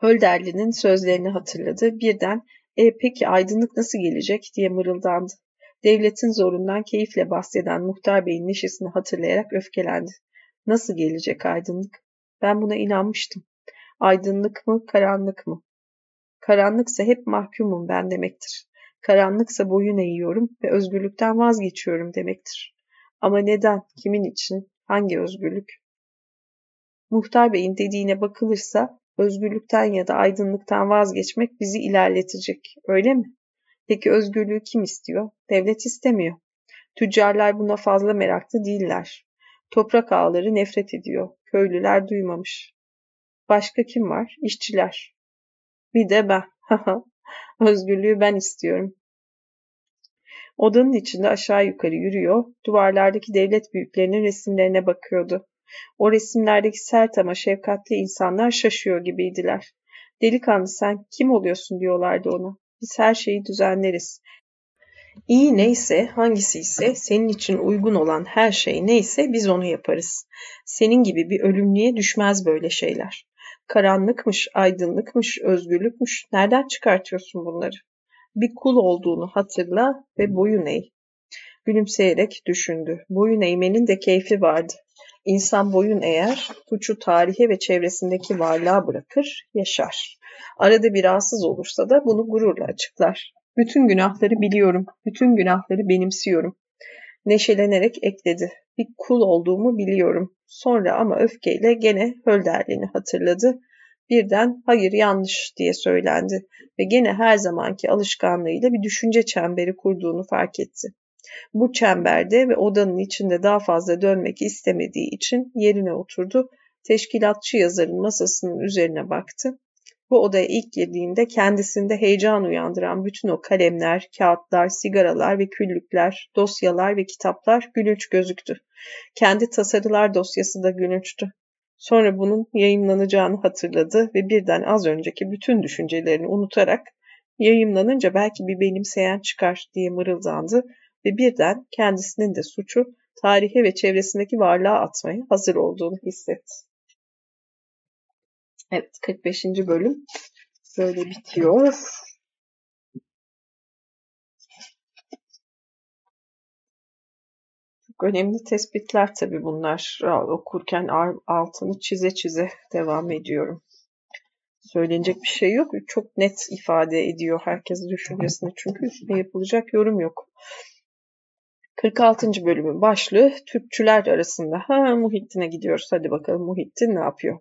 Hölderli'nin sözlerini hatırladı. Birden e peki aydınlık nasıl gelecek diye mırıldandı. Devletin zorundan keyifle bahseden muhtar beyin neşesini hatırlayarak öfkelendi. Nasıl gelecek aydınlık? Ben buna inanmıştım. Aydınlık mı, karanlık mı? Karanlıksa hep mahkumum ben demektir. Karanlıksa boyun eğiyorum ve özgürlükten vazgeçiyorum demektir. Ama neden, kimin için, hangi özgürlük? Muhtar Bey'in dediğine bakılırsa özgürlükten ya da aydınlıktan vazgeçmek bizi ilerletecek, öyle mi? Peki özgürlüğü kim istiyor? Devlet istemiyor. Tüccarlar buna fazla meraklı değiller. Toprak ağları nefret ediyor. Köylüler duymamış. Başka kim var? İşçiler. Bir de ben. <laughs> Özgürlüğü ben istiyorum. Odanın içinde aşağı yukarı yürüyor, duvarlardaki devlet büyüklerinin resimlerine bakıyordu. O resimlerdeki sert ama şefkatli insanlar şaşıyor gibiydiler. Delikanlı sen kim oluyorsun diyorlardı ona. Biz her şeyi düzenleriz. İyi neyse, hangisi ise senin için uygun olan her şey neyse biz onu yaparız. Senin gibi bir ölümlüye düşmez böyle şeyler. Karanlıkmış, aydınlıkmış, özgürlükmüş. Nereden çıkartıyorsun bunları? Bir kul olduğunu hatırla ve boyun eğ. Gülümseyerek düşündü. Boyun eğmenin de keyfi vardı. İnsan boyun eğer, suçu tarihe ve çevresindeki varlığa bırakır, yaşar. Arada bir rahatsız olursa da bunu gururla açıklar. Bütün günahları biliyorum, bütün günahları benimsiyorum. Neşelenerek ekledi. bir kul olduğumu biliyorum. Sonra ama öfkeyle gene Hölderlin'i hatırladı. Birden hayır yanlış diye söylendi ve gene her zamanki alışkanlığıyla bir düşünce çemberi kurduğunu fark etti. Bu çemberde ve odanın içinde daha fazla dönmek istemediği için yerine oturdu. Teşkilatçı yazarın masasının üzerine baktı. Bu odaya ilk girdiğinde kendisinde heyecan uyandıran bütün o kalemler, kağıtlar, sigaralar ve küllükler, dosyalar ve kitaplar gülünç gözüktü. Kendi tasarılar dosyası da gülünçtü. Sonra bunun yayınlanacağını hatırladı ve birden az önceki bütün düşüncelerini unutarak yayınlanınca belki bir benimseyen çıkar diye mırıldandı ve birden kendisinin de suçu tarihe ve çevresindeki varlığa atmaya hazır olduğunu hissetti. Evet 45. bölüm böyle bitiyor. Çok önemli tespitler tabii bunlar. Okurken altını çize çize devam ediyorum. Söylenecek bir şey yok. Çok net ifade ediyor herkes düşüncesini. Çünkü üstüne yapılacak yorum yok. 46. bölümün başlığı Türkçüler arasında. Ha Muhittin'e gidiyoruz. Hadi bakalım Muhittin ne yapıyor?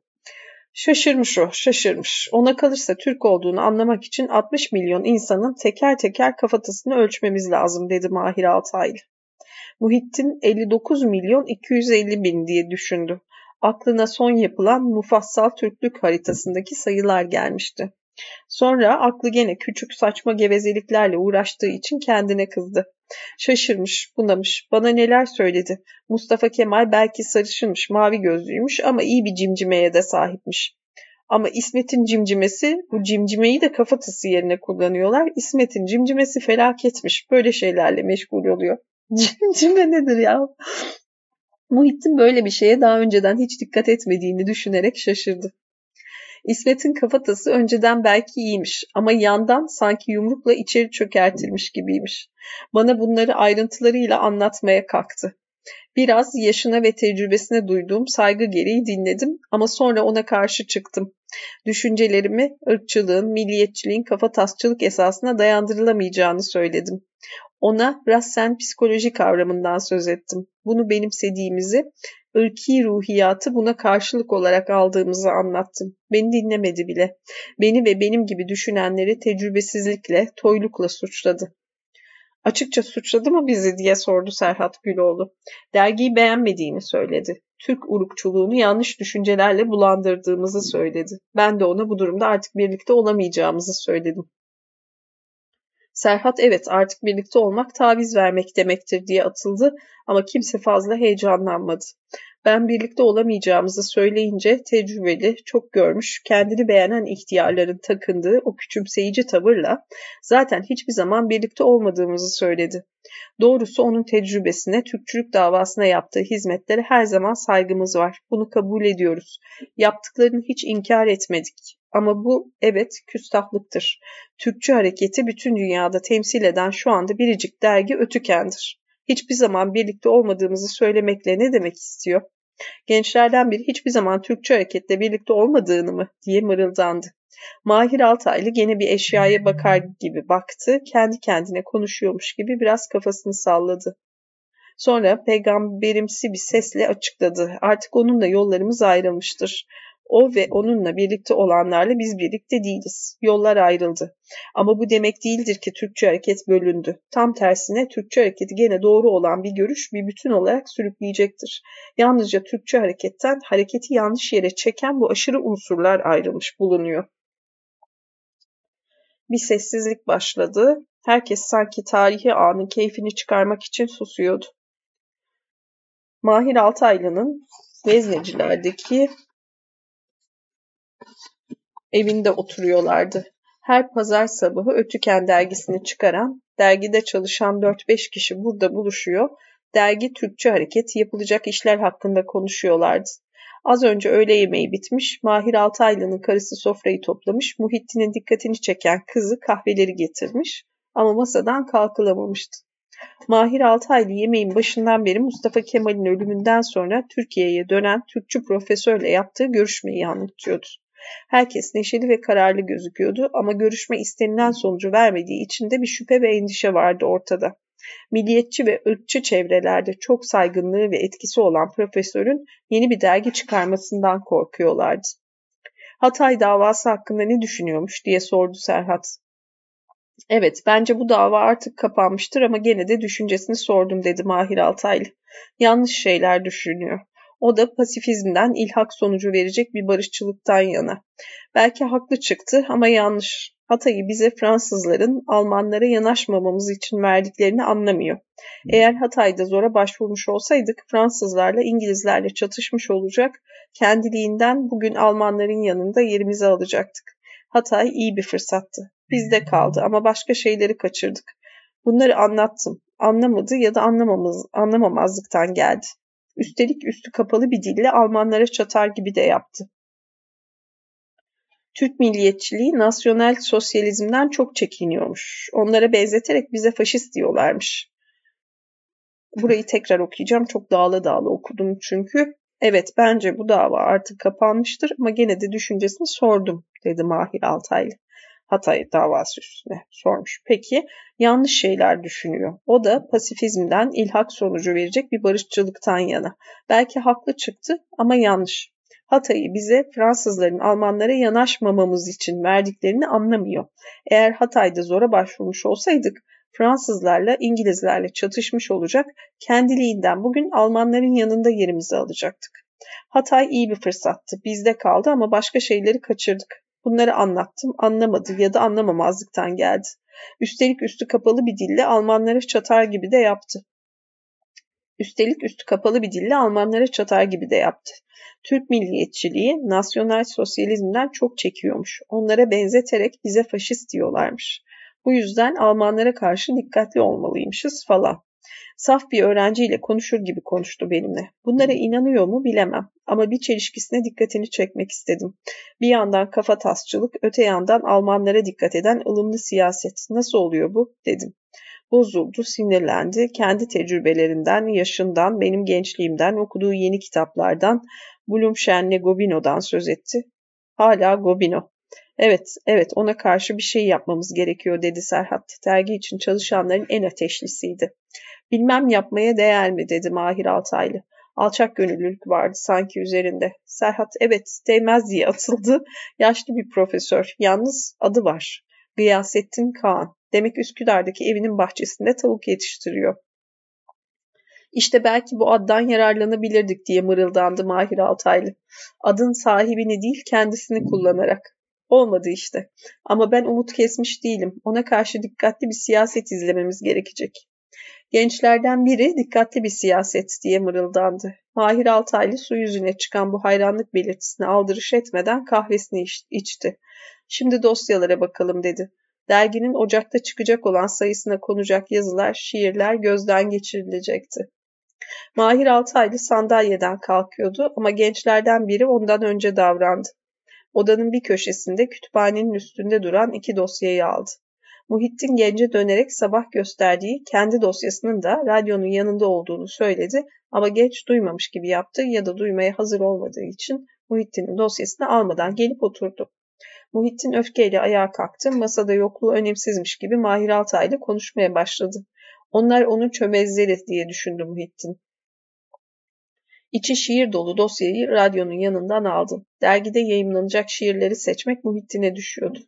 Şaşırmış o, şaşırmış. Ona kalırsa Türk olduğunu anlamak için 60 milyon insanın teker teker kafatasını ölçmemiz lazım dedi Mahir Altaylı. Muhittin 59 milyon 250 bin diye düşündü. Aklına son yapılan mufassal Türklük haritasındaki sayılar gelmişti. Sonra aklı gene küçük saçma gevezeliklerle uğraştığı için kendine kızdı. Şaşırmış, bunamış, bana neler söyledi. Mustafa Kemal belki sarışınmış, mavi gözlüymüş ama iyi bir cimcimeye de sahipmiş. Ama İsmet'in cimcimesi, bu cimcimeyi de kafatası yerine kullanıyorlar. İsmet'in cimcimesi felaketmiş. Böyle şeylerle meşgul oluyor. <laughs> Cimcime nedir ya? Muhittin böyle bir şeye daha önceden hiç dikkat etmediğini düşünerek şaşırdı. İsmet'in kafatası önceden belki iyiymiş ama yandan sanki yumrukla içeri çökertilmiş gibiymiş. Bana bunları ayrıntılarıyla anlatmaya kalktı. Biraz yaşına ve tecrübesine duyduğum saygı gereği dinledim ama sonra ona karşı çıktım. Düşüncelerimi ırkçılığın, milliyetçiliğin kafatasçılık esasına dayandırılamayacağını söyledim. Ona Rassen psikoloji kavramından söz ettim. Bunu benimsediğimizi, ırki ruhiyatı buna karşılık olarak aldığımızı anlattım. Beni dinlemedi bile. Beni ve benim gibi düşünenleri tecrübesizlikle, toylukla suçladı. Açıkça suçladı mı bizi diye sordu Serhat Güloğlu. Dergiyi beğenmediğini söyledi. Türk urukçuluğunu yanlış düşüncelerle bulandırdığımızı söyledi. Ben de ona bu durumda artık birlikte olamayacağımızı söyledim. Serhat evet artık birlikte olmak taviz vermek demektir diye atıldı ama kimse fazla heyecanlanmadı. Ben birlikte olamayacağımızı söyleyince tecrübeli, çok görmüş, kendini beğenen ihtiyarların takındığı o küçümseyici tavırla zaten hiçbir zaman birlikte olmadığımızı söyledi. Doğrusu onun tecrübesine, Türkçülük davasına yaptığı hizmetlere her zaman saygımız var. Bunu kabul ediyoruz. Yaptıklarını hiç inkar etmedik. Ama bu evet küstahlıktır. Türkçü hareketi bütün dünyada temsil eden şu anda biricik dergi Ötüken'dir. Hiçbir zaman birlikte olmadığımızı söylemekle ne demek istiyor? Gençlerden biri hiçbir zaman Türkçü hareketle birlikte olmadığını mı diye mırıldandı. Mahir Altaylı gene bir eşyaya bakar gibi baktı, kendi kendine konuşuyormuş gibi biraz kafasını salladı. Sonra peygamberimsi bir sesle açıkladı. Artık onunla yollarımız ayrılmıştır. O ve onunla birlikte olanlarla biz birlikte değiliz. Yollar ayrıldı. Ama bu demek değildir ki Türkçe hareket bölündü. Tam tersine Türkçe hareketi gene doğru olan bir görüş bir bütün olarak sürükleyecektir. Yalnızca Türkçe hareketten hareketi yanlış yere çeken bu aşırı unsurlar ayrılmış bulunuyor. Bir sessizlik başladı. Herkes sanki tarihi anın keyfini çıkarmak için susuyordu. Mahir Altaylı'nın Veznecilerdeki evinde oturuyorlardı. Her pazar sabahı Ötüken dergisini çıkaran, dergide çalışan 4-5 kişi burada buluşuyor, dergi Türkçe hareket yapılacak işler hakkında konuşuyorlardı. Az önce öğle yemeği bitmiş, Mahir Altaylı'nın karısı sofrayı toplamış, Muhittin'in dikkatini çeken kızı kahveleri getirmiş ama masadan kalkılamamıştı. Mahir Altaylı yemeğin başından beri Mustafa Kemal'in ölümünden sonra Türkiye'ye dönen Türkçü profesörle yaptığı görüşmeyi anlatıyordu. Herkes neşeli ve kararlı gözüküyordu ama görüşme istenilen sonucu vermediği için de bir şüphe ve endişe vardı ortada. Milliyetçi ve ırkçı çevrelerde çok saygınlığı ve etkisi olan profesörün yeni bir dergi çıkarmasından korkuyorlardı. Hatay davası hakkında ne düşünüyormuş diye sordu Serhat. Evet, bence bu dava artık kapanmıştır ama gene de düşüncesini sordum dedi Mahir Altaylı. Yanlış şeyler düşünüyor. O da pasifizmden ilhak sonucu verecek bir barışçılıktan yana. Belki haklı çıktı ama yanlış. Hatay'ı bize Fransızların Almanlara yanaşmamamız için verdiklerini anlamıyor. Eğer Hatay'da zora başvurmuş olsaydık Fransızlarla İngilizlerle çatışmış olacak, kendiliğinden bugün Almanların yanında yerimizi alacaktık. Hatay iyi bir fırsattı. Bizde kaldı ama başka şeyleri kaçırdık. Bunları anlattım. Anlamadı ya da anlamamız, anlamamazlıktan geldi. Üstelik üstü kapalı bir dille Almanlara çatar gibi de yaptı. Türk milliyetçiliği nasyonel sosyalizmden çok çekiniyormuş. Onlara benzeterek bize faşist diyorlarmış. Burayı tekrar okuyacağım. Çok dağla dağla okudum çünkü. Evet bence bu dava artık kapanmıştır ama gene de düşüncesini sordum dedi Mahir Altaylı. Hatay davası üstüne sormuş. Peki yanlış şeyler düşünüyor. O da pasifizmden ilhak sonucu verecek bir barışçılıktan yana. Belki haklı çıktı ama yanlış. Hatay'ı bize Fransızların Almanlara yanaşmamamız için verdiklerini anlamıyor. Eğer Hatay'da zora başvurmuş olsaydık Fransızlarla İngilizlerle çatışmış olacak, kendiliğinden bugün Almanların yanında yerimizi alacaktık. Hatay iyi bir fırsattı. Bizde kaldı ama başka şeyleri kaçırdık. Bunları anlattım, anlamadı ya da anlamamazlıktan geldi. Üstelik üstü kapalı bir dille Almanlara çatar gibi de yaptı. Üstelik üstü kapalı bir dille Almanlara çatar gibi de yaptı. Türk milliyetçiliği nasyonel sosyalizmden çok çekiyormuş. Onlara benzeterek bize faşist diyorlarmış. Bu yüzden Almanlara karşı dikkatli olmalıymışız falan. Saf bir öğrenciyle konuşur gibi konuştu benimle. Bunlara inanıyor mu bilemem ama bir çelişkisine dikkatini çekmek istedim. Bir yandan kafa tasçılık, öte yandan Almanlara dikkat eden ılımlı siyaset. Nasıl oluyor bu? dedim. Bozuldu, sinirlendi. Kendi tecrübelerinden, yaşından, benim gençliğimden, okuduğu yeni kitaplardan, Blumschen'le Gobino'dan söz etti. Hala Gobino. Evet, evet ona karşı bir şey yapmamız gerekiyor dedi Serhat. Dergi için çalışanların en ateşlisiydi. Bilmem yapmaya değer mi dedi Mahir Altaylı. Alçak gönüllülük vardı sanki üzerinde. Serhat evet değmez diye atıldı. Yaşlı bir profesör. Yalnız adı var. Gıyasettin Kaan. Demek Üsküdar'daki evinin bahçesinde tavuk yetiştiriyor. İşte belki bu addan yararlanabilirdik diye mırıldandı Mahir Altaylı. Adın sahibini değil kendisini kullanarak. Olmadı işte. Ama ben umut kesmiş değilim. Ona karşı dikkatli bir siyaset izlememiz gerekecek. Gençlerden biri dikkatli bir siyaset diye mırıldandı. Mahir Altaylı su yüzüne çıkan bu hayranlık belirtisine aldırış etmeden kahvesini içti. Şimdi dosyalara bakalım dedi. Derginin Ocak'ta çıkacak olan sayısına konacak yazılar, şiirler gözden geçirilecekti. Mahir Altaylı sandalyeden kalkıyordu ama gençlerden biri ondan önce davrandı. Odanın bir köşesinde kütüphanenin üstünde duran iki dosyayı aldı. Muhittin gence dönerek sabah gösterdiği kendi dosyasının da radyonun yanında olduğunu söyledi ama genç duymamış gibi yaptı ya da duymaya hazır olmadığı için Muhittin'in dosyasını almadan gelip oturdu. Muhittin öfkeyle ayağa kalktı. Masada yokluğu önemsizmiş gibi Mahir Altay'la konuşmaya başladı. Onlar onun çömezleri diye düşündü Muhittin. İçi şiir dolu dosyayı radyonun yanından aldı. Dergide yayımlanacak şiirleri seçmek Muhittin'e düşüyordu.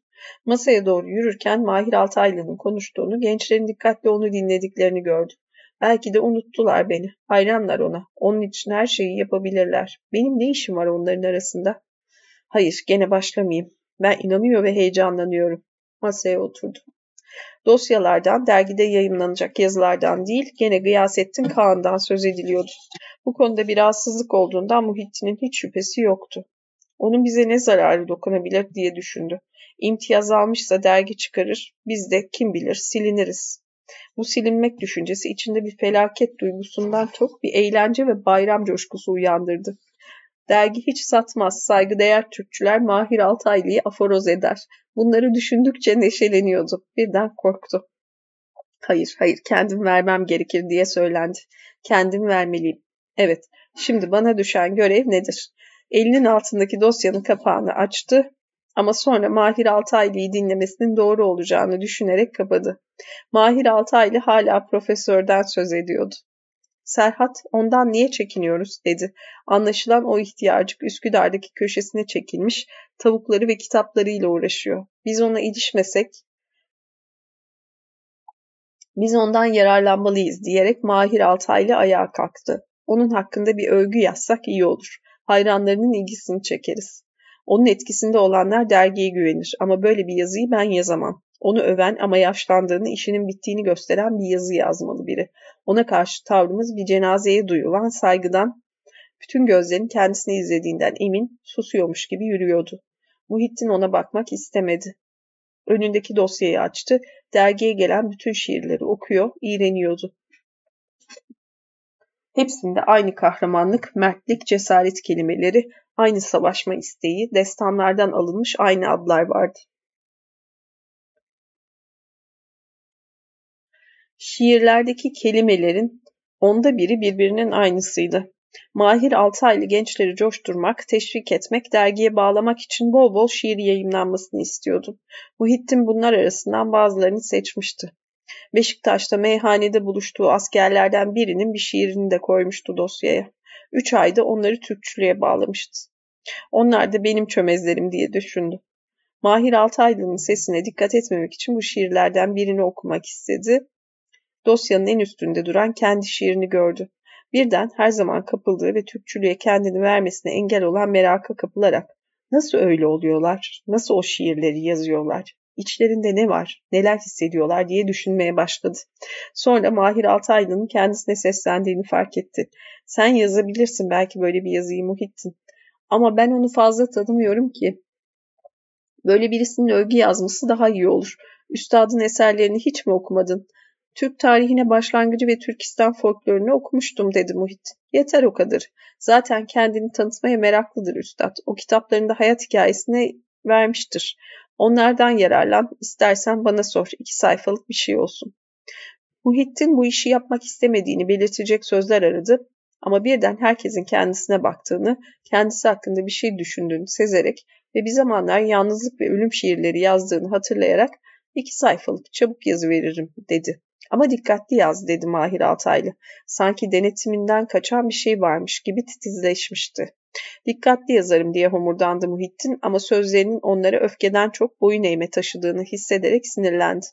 Masaya doğru yürürken Mahir Altaylı'nın konuştuğunu, gençlerin dikkatli onu dinlediklerini gördü. Belki de unuttular beni. Hayranlar ona. Onun için her şeyi yapabilirler. Benim ne işim var onların arasında? Hayır, gene başlamayayım. Ben inanıyor ve heyecanlanıyorum. Masaya oturdu. Dosyalardan, dergide yayınlanacak yazılardan değil, gene Gıyasettin Kağan'dan söz ediliyordu. Bu konuda bir rahatsızlık olduğundan Muhittin'in hiç şüphesi yoktu. Onun bize ne zararı dokunabilir diye düşündü. İmtiyaz almışsa dergi çıkarır, biz de kim bilir siliniriz. Bu silinmek düşüncesi içinde bir felaket duygusundan çok bir eğlence ve bayram coşkusu uyandırdı. Dergi hiç satmaz, saygıdeğer Türkçüler Mahir Altaylı'yı aforoz eder. Bunları düşündükçe neşeleniyordu. Birden korktu. Hayır, hayır, kendim vermem gerekir diye söylendi. Kendim vermeliyim. Evet, şimdi bana düşen görev nedir? Elinin altındaki dosyanın kapağını açtı Ama sonra Mahir Altaylı'yı dinlemesinin doğru olacağını düşünerek kapadı. Mahir Altaylı hala profesörden söz ediyordu. Serhat, ondan niye çekiniyoruz dedi. Anlaşılan o ihtiyarcık Üsküdar'daki köşesine çekilmiş, tavukları ve kitaplarıyla uğraşıyor. Biz ona ilişmesek, biz ondan yararlanmalıyız diyerek Mahir Altaylı ayağa kalktı. Onun hakkında bir övgü yazsak iyi olur. Hayranlarının ilgisini çekeriz. Onun etkisinde olanlar dergiye güvenir ama böyle bir yazıyı ben yazamam. Onu öven ama yaşlandığını, işinin bittiğini gösteren bir yazı yazmalı biri. Ona karşı tavrımız bir cenazeye duyulan saygıdan, bütün gözlerin kendisini izlediğinden emin, susuyormuş gibi yürüyordu. Muhittin ona bakmak istemedi. Önündeki dosyayı açtı, dergiye gelen bütün şiirleri okuyor, iğreniyordu. Hepsinde aynı kahramanlık, mertlik, cesaret kelimeleri, aynı savaşma isteği, destanlardan alınmış aynı adlar vardı. Şiirlerdeki kelimelerin onda biri birbirinin aynısıydı. Mahir Altaylı gençleri coşturmak, teşvik etmek, dergiye bağlamak için bol bol şiir yayınlanmasını istiyordu. Muhittin bunlar arasından bazılarını seçmişti. Beşiktaş'ta meyhanede buluştuğu askerlerden birinin bir şiirini de koymuştu dosyaya. Üç ayda onları Türkçülüğe bağlamıştı. Onlar da benim çömezlerim diye düşündü. Mahir Altaylı'nın sesine dikkat etmemek için bu şiirlerden birini okumak istedi. Dosyanın en üstünde duran kendi şiirini gördü. Birden her zaman kapıldığı ve Türkçülüğe kendini vermesine engel olan meraka kapılarak nasıl öyle oluyorlar, nasıl o şiirleri yazıyorlar, içlerinde ne var, neler hissediyorlar diye düşünmeye başladı. Sonra Mahir Altaylı'nın kendisine seslendiğini fark etti. Sen yazabilirsin belki böyle bir yazıyı Muhittin. Ama ben onu fazla tanımıyorum ki. Böyle birisinin övgü yazması daha iyi olur. Üstadın eserlerini hiç mi okumadın? Türk tarihine başlangıcı ve Türkistan folklorunu okumuştum dedi Muhit. Yeter o kadar. Zaten kendini tanıtmaya meraklıdır üstad. O kitaplarında hayat hikayesine vermiştir. Onlardan yararlan, istersen bana sor. İki sayfalık bir şey olsun. Muhittin bu işi yapmak istemediğini belirtecek sözler aradı ama birden herkesin kendisine baktığını, kendisi hakkında bir şey düşündüğünü sezerek ve bir zamanlar yalnızlık ve ölüm şiirleri yazdığını hatırlayarak iki sayfalık çabuk yazı veririm dedi. Ama dikkatli yaz dedi Mahir Altaylı. Sanki denetiminden kaçan bir şey varmış gibi titizleşmişti. Dikkatli yazarım diye homurdandı Muhittin ama sözlerinin onları öfkeden çok boyun eğme taşıdığını hissederek sinirlendi.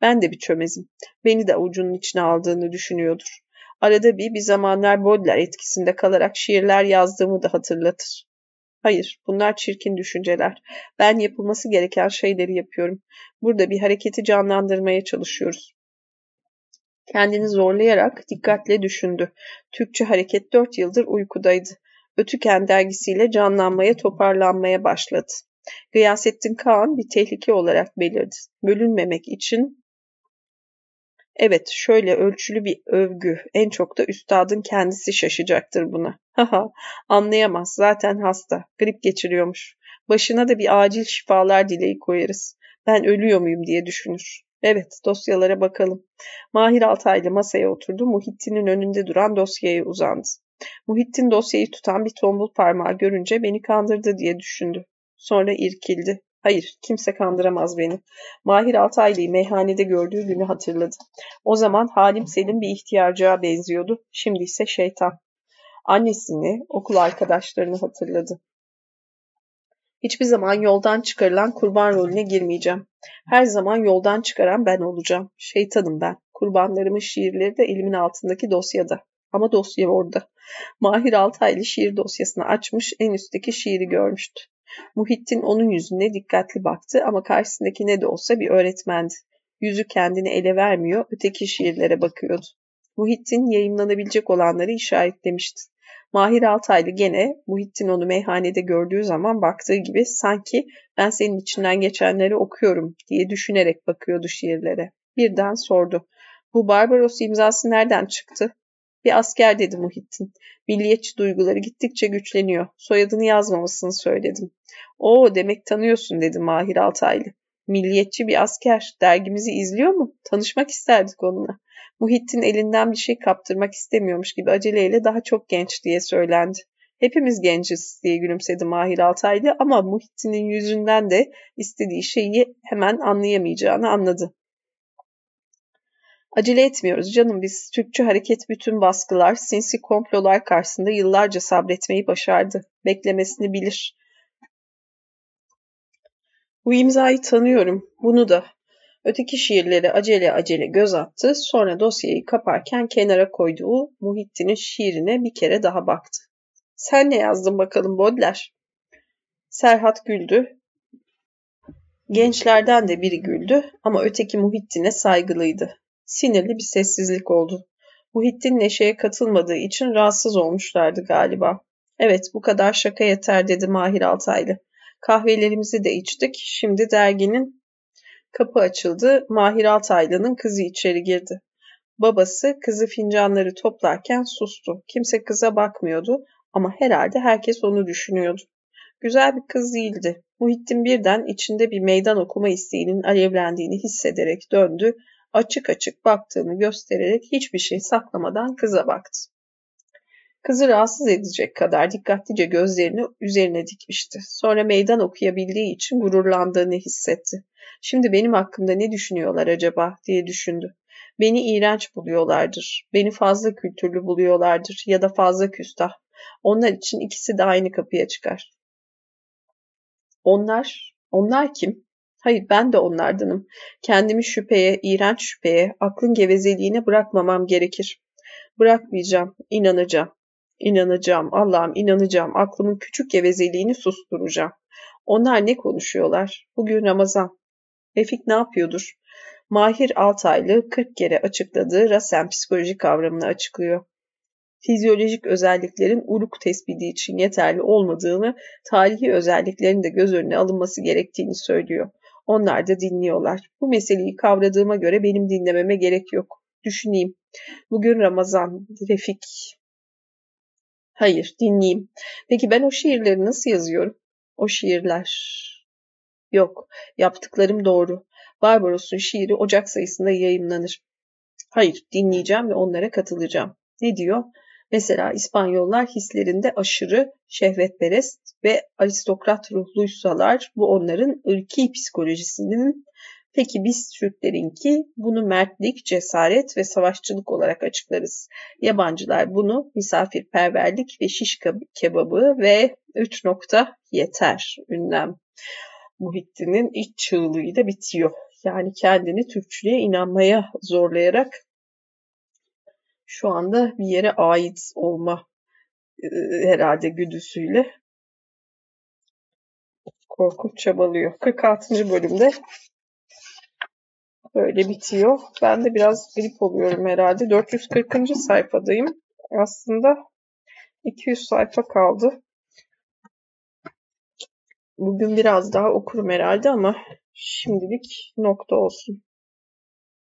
Ben de bir çömezim. Beni de avucunun içine aldığını düşünüyordur. Arada bir bir zamanlar Baudelaire etkisinde kalarak şiirler yazdığımı da hatırlatır. Hayır, bunlar çirkin düşünceler. Ben yapılması gereken şeyleri yapıyorum. Burada bir hareketi canlandırmaya çalışıyoruz. Kendini zorlayarak dikkatle düşündü. Türkçe hareket dört yıldır uykudaydı. Ötüken dergisiyle canlanmaya, toparlanmaya başladı. Gıyasettin Kağan bir tehlike olarak belirdi. Bölünmemek için Evet, şöyle ölçülü bir övgü. En çok da üstadın kendisi şaşacaktır buna. <laughs> Haha, anlayamaz. Zaten hasta. Grip geçiriyormuş. Başına da bir acil şifalar dileği koyarız. Ben ölüyor muyum diye düşünür. Evet, dosyalara bakalım. Mahir Altaylı masaya oturdu. Muhittin'in önünde duran dosyaya uzandı. Muhittin dosyayı tutan bir tombul parmağı görünce beni kandırdı diye düşündü. Sonra irkildi. Hayır, kimse kandıramaz beni. Mahir Altaylı'yı meyhanede gördüğü günü hatırladı. O zaman Halim Selim bir ihtiyarcığa benziyordu. Şimdi ise şeytan. Annesini, okul arkadaşlarını hatırladı. Hiçbir zaman yoldan çıkarılan kurban rolüne girmeyeceğim. Her zaman yoldan çıkaran ben olacağım. Şeytanım ben. Kurbanlarımın şiirleri de elimin altındaki dosyada. Ama dosya orada. Mahir Altaylı şiir dosyasını açmış, en üstteki şiiri görmüştü. Muhittin onun yüzüne dikkatli baktı ama karşısındaki ne de olsa bir öğretmendi. Yüzü kendini ele vermiyor, öteki şiirlere bakıyordu. Muhittin yayınlanabilecek olanları işaretlemişti. Mahir Altaylı gene Muhittin onu meyhanede gördüğü zaman baktığı gibi sanki ben senin içinden geçenleri okuyorum diye düşünerek bakıyordu şiirlere. Birden sordu. Bu Barbaros imzası nereden çıktı? Bir asker dedi Muhittin. Milliyetçi duyguları gittikçe güçleniyor. Soyadını yazmamasını söyledim. Oo demek tanıyorsun dedi Mahir Altaylı. Milliyetçi bir asker. Dergimizi izliyor mu? Tanışmak isterdik onunla. Muhittin elinden bir şey kaptırmak istemiyormuş gibi aceleyle daha çok genç diye söylendi. Hepimiz genciz diye gülümsedi Mahir Altaylı ama Muhittin'in yüzünden de istediği şeyi hemen anlayamayacağını anladı. Acele etmiyoruz canım biz. Türkçü hareket bütün baskılar, sinsi komplolar karşısında yıllarca sabretmeyi başardı. Beklemesini bilir. Bu imzayı tanıyorum. Bunu da. Öteki şiirleri acele acele göz attı. Sonra dosyayı kaparken kenara koyduğu Muhittin'in şiirine bir kere daha baktı. Sen ne yazdın bakalım Bodler? Serhat güldü. Gençlerden de biri güldü ama öteki Muhittin'e saygılıydı. Sinirli bir sessizlik oldu. Muhittin Neşe'ye katılmadığı için rahatsız olmuşlardı galiba. Evet bu kadar şaka yeter dedi Mahir Altaylı. Kahvelerimizi de içtik. Şimdi derginin kapı açıldı. Mahir Altaylı'nın kızı içeri girdi. Babası kızı fincanları toplarken sustu. Kimse kıza bakmıyordu ama herhalde herkes onu düşünüyordu. Güzel bir kız değildi. Muhittin birden içinde bir meydan okuma isteğinin alevlendiğini hissederek döndü. Açık açık baktığını göstererek hiçbir şey saklamadan kıza baktı. Kızı rahatsız edecek kadar dikkatlice gözlerini üzerine dikmişti. Sonra meydan okuyabildiği için gururlandığını hissetti. Şimdi benim hakkımda ne düşünüyorlar acaba diye düşündü. Beni iğrenç buluyorlardır. Beni fazla kültürlü buluyorlardır ya da fazla küstah. Onlar için ikisi de aynı kapıya çıkar. Onlar, onlar kim? Hayır ben de onlardanım. Kendimi şüpheye, iğrenç şüpheye, aklın gevezeliğine bırakmamam gerekir. Bırakmayacağım, inanacağım. İnanacağım, Allah'ım inanacağım. Aklımın küçük gevezeliğini susturacağım. Onlar ne konuşuyorlar? Bugün Ramazan. Refik ne yapıyordur? Mahir Altaylı 40 kere açıkladığı Rasen psikoloji kavramını açıklıyor fizyolojik özelliklerin uruk tespiti için yeterli olmadığını, tarihi özelliklerin de göz önüne alınması gerektiğini söylüyor. Onlar da dinliyorlar. Bu meseleyi kavradığıma göre benim dinlememe gerek yok. Düşüneyim. Bugün Ramazan, Refik. Hayır, dinleyeyim. Peki ben o şiirleri nasıl yazıyorum? O şiirler. Yok, yaptıklarım doğru. Barbaros'un şiiri Ocak sayısında yayınlanır. Hayır, dinleyeceğim ve onlara katılacağım. Ne diyor? Mesela İspanyollar hislerinde aşırı şehvetperest ve aristokrat ruhluysalar bu onların ırki psikolojisinin Peki biz Türklerinki bunu mertlik, cesaret ve savaşçılık olarak açıklarız. Yabancılar bunu misafirperverlik ve şiş kebabı ve 3 nokta yeter ünlem. Muhittin'in iç çığlığıyla bitiyor. Yani kendini Türkçülüğe inanmaya zorlayarak şu anda bir yere ait olma e, herhalde güdüsüyle korkunç çabalıyor. 46. bölümde böyle bitiyor. Ben de biraz grip oluyorum herhalde. 440. sayfadayım. Aslında 200 sayfa kaldı. Bugün biraz daha okurum herhalde ama şimdilik nokta olsun.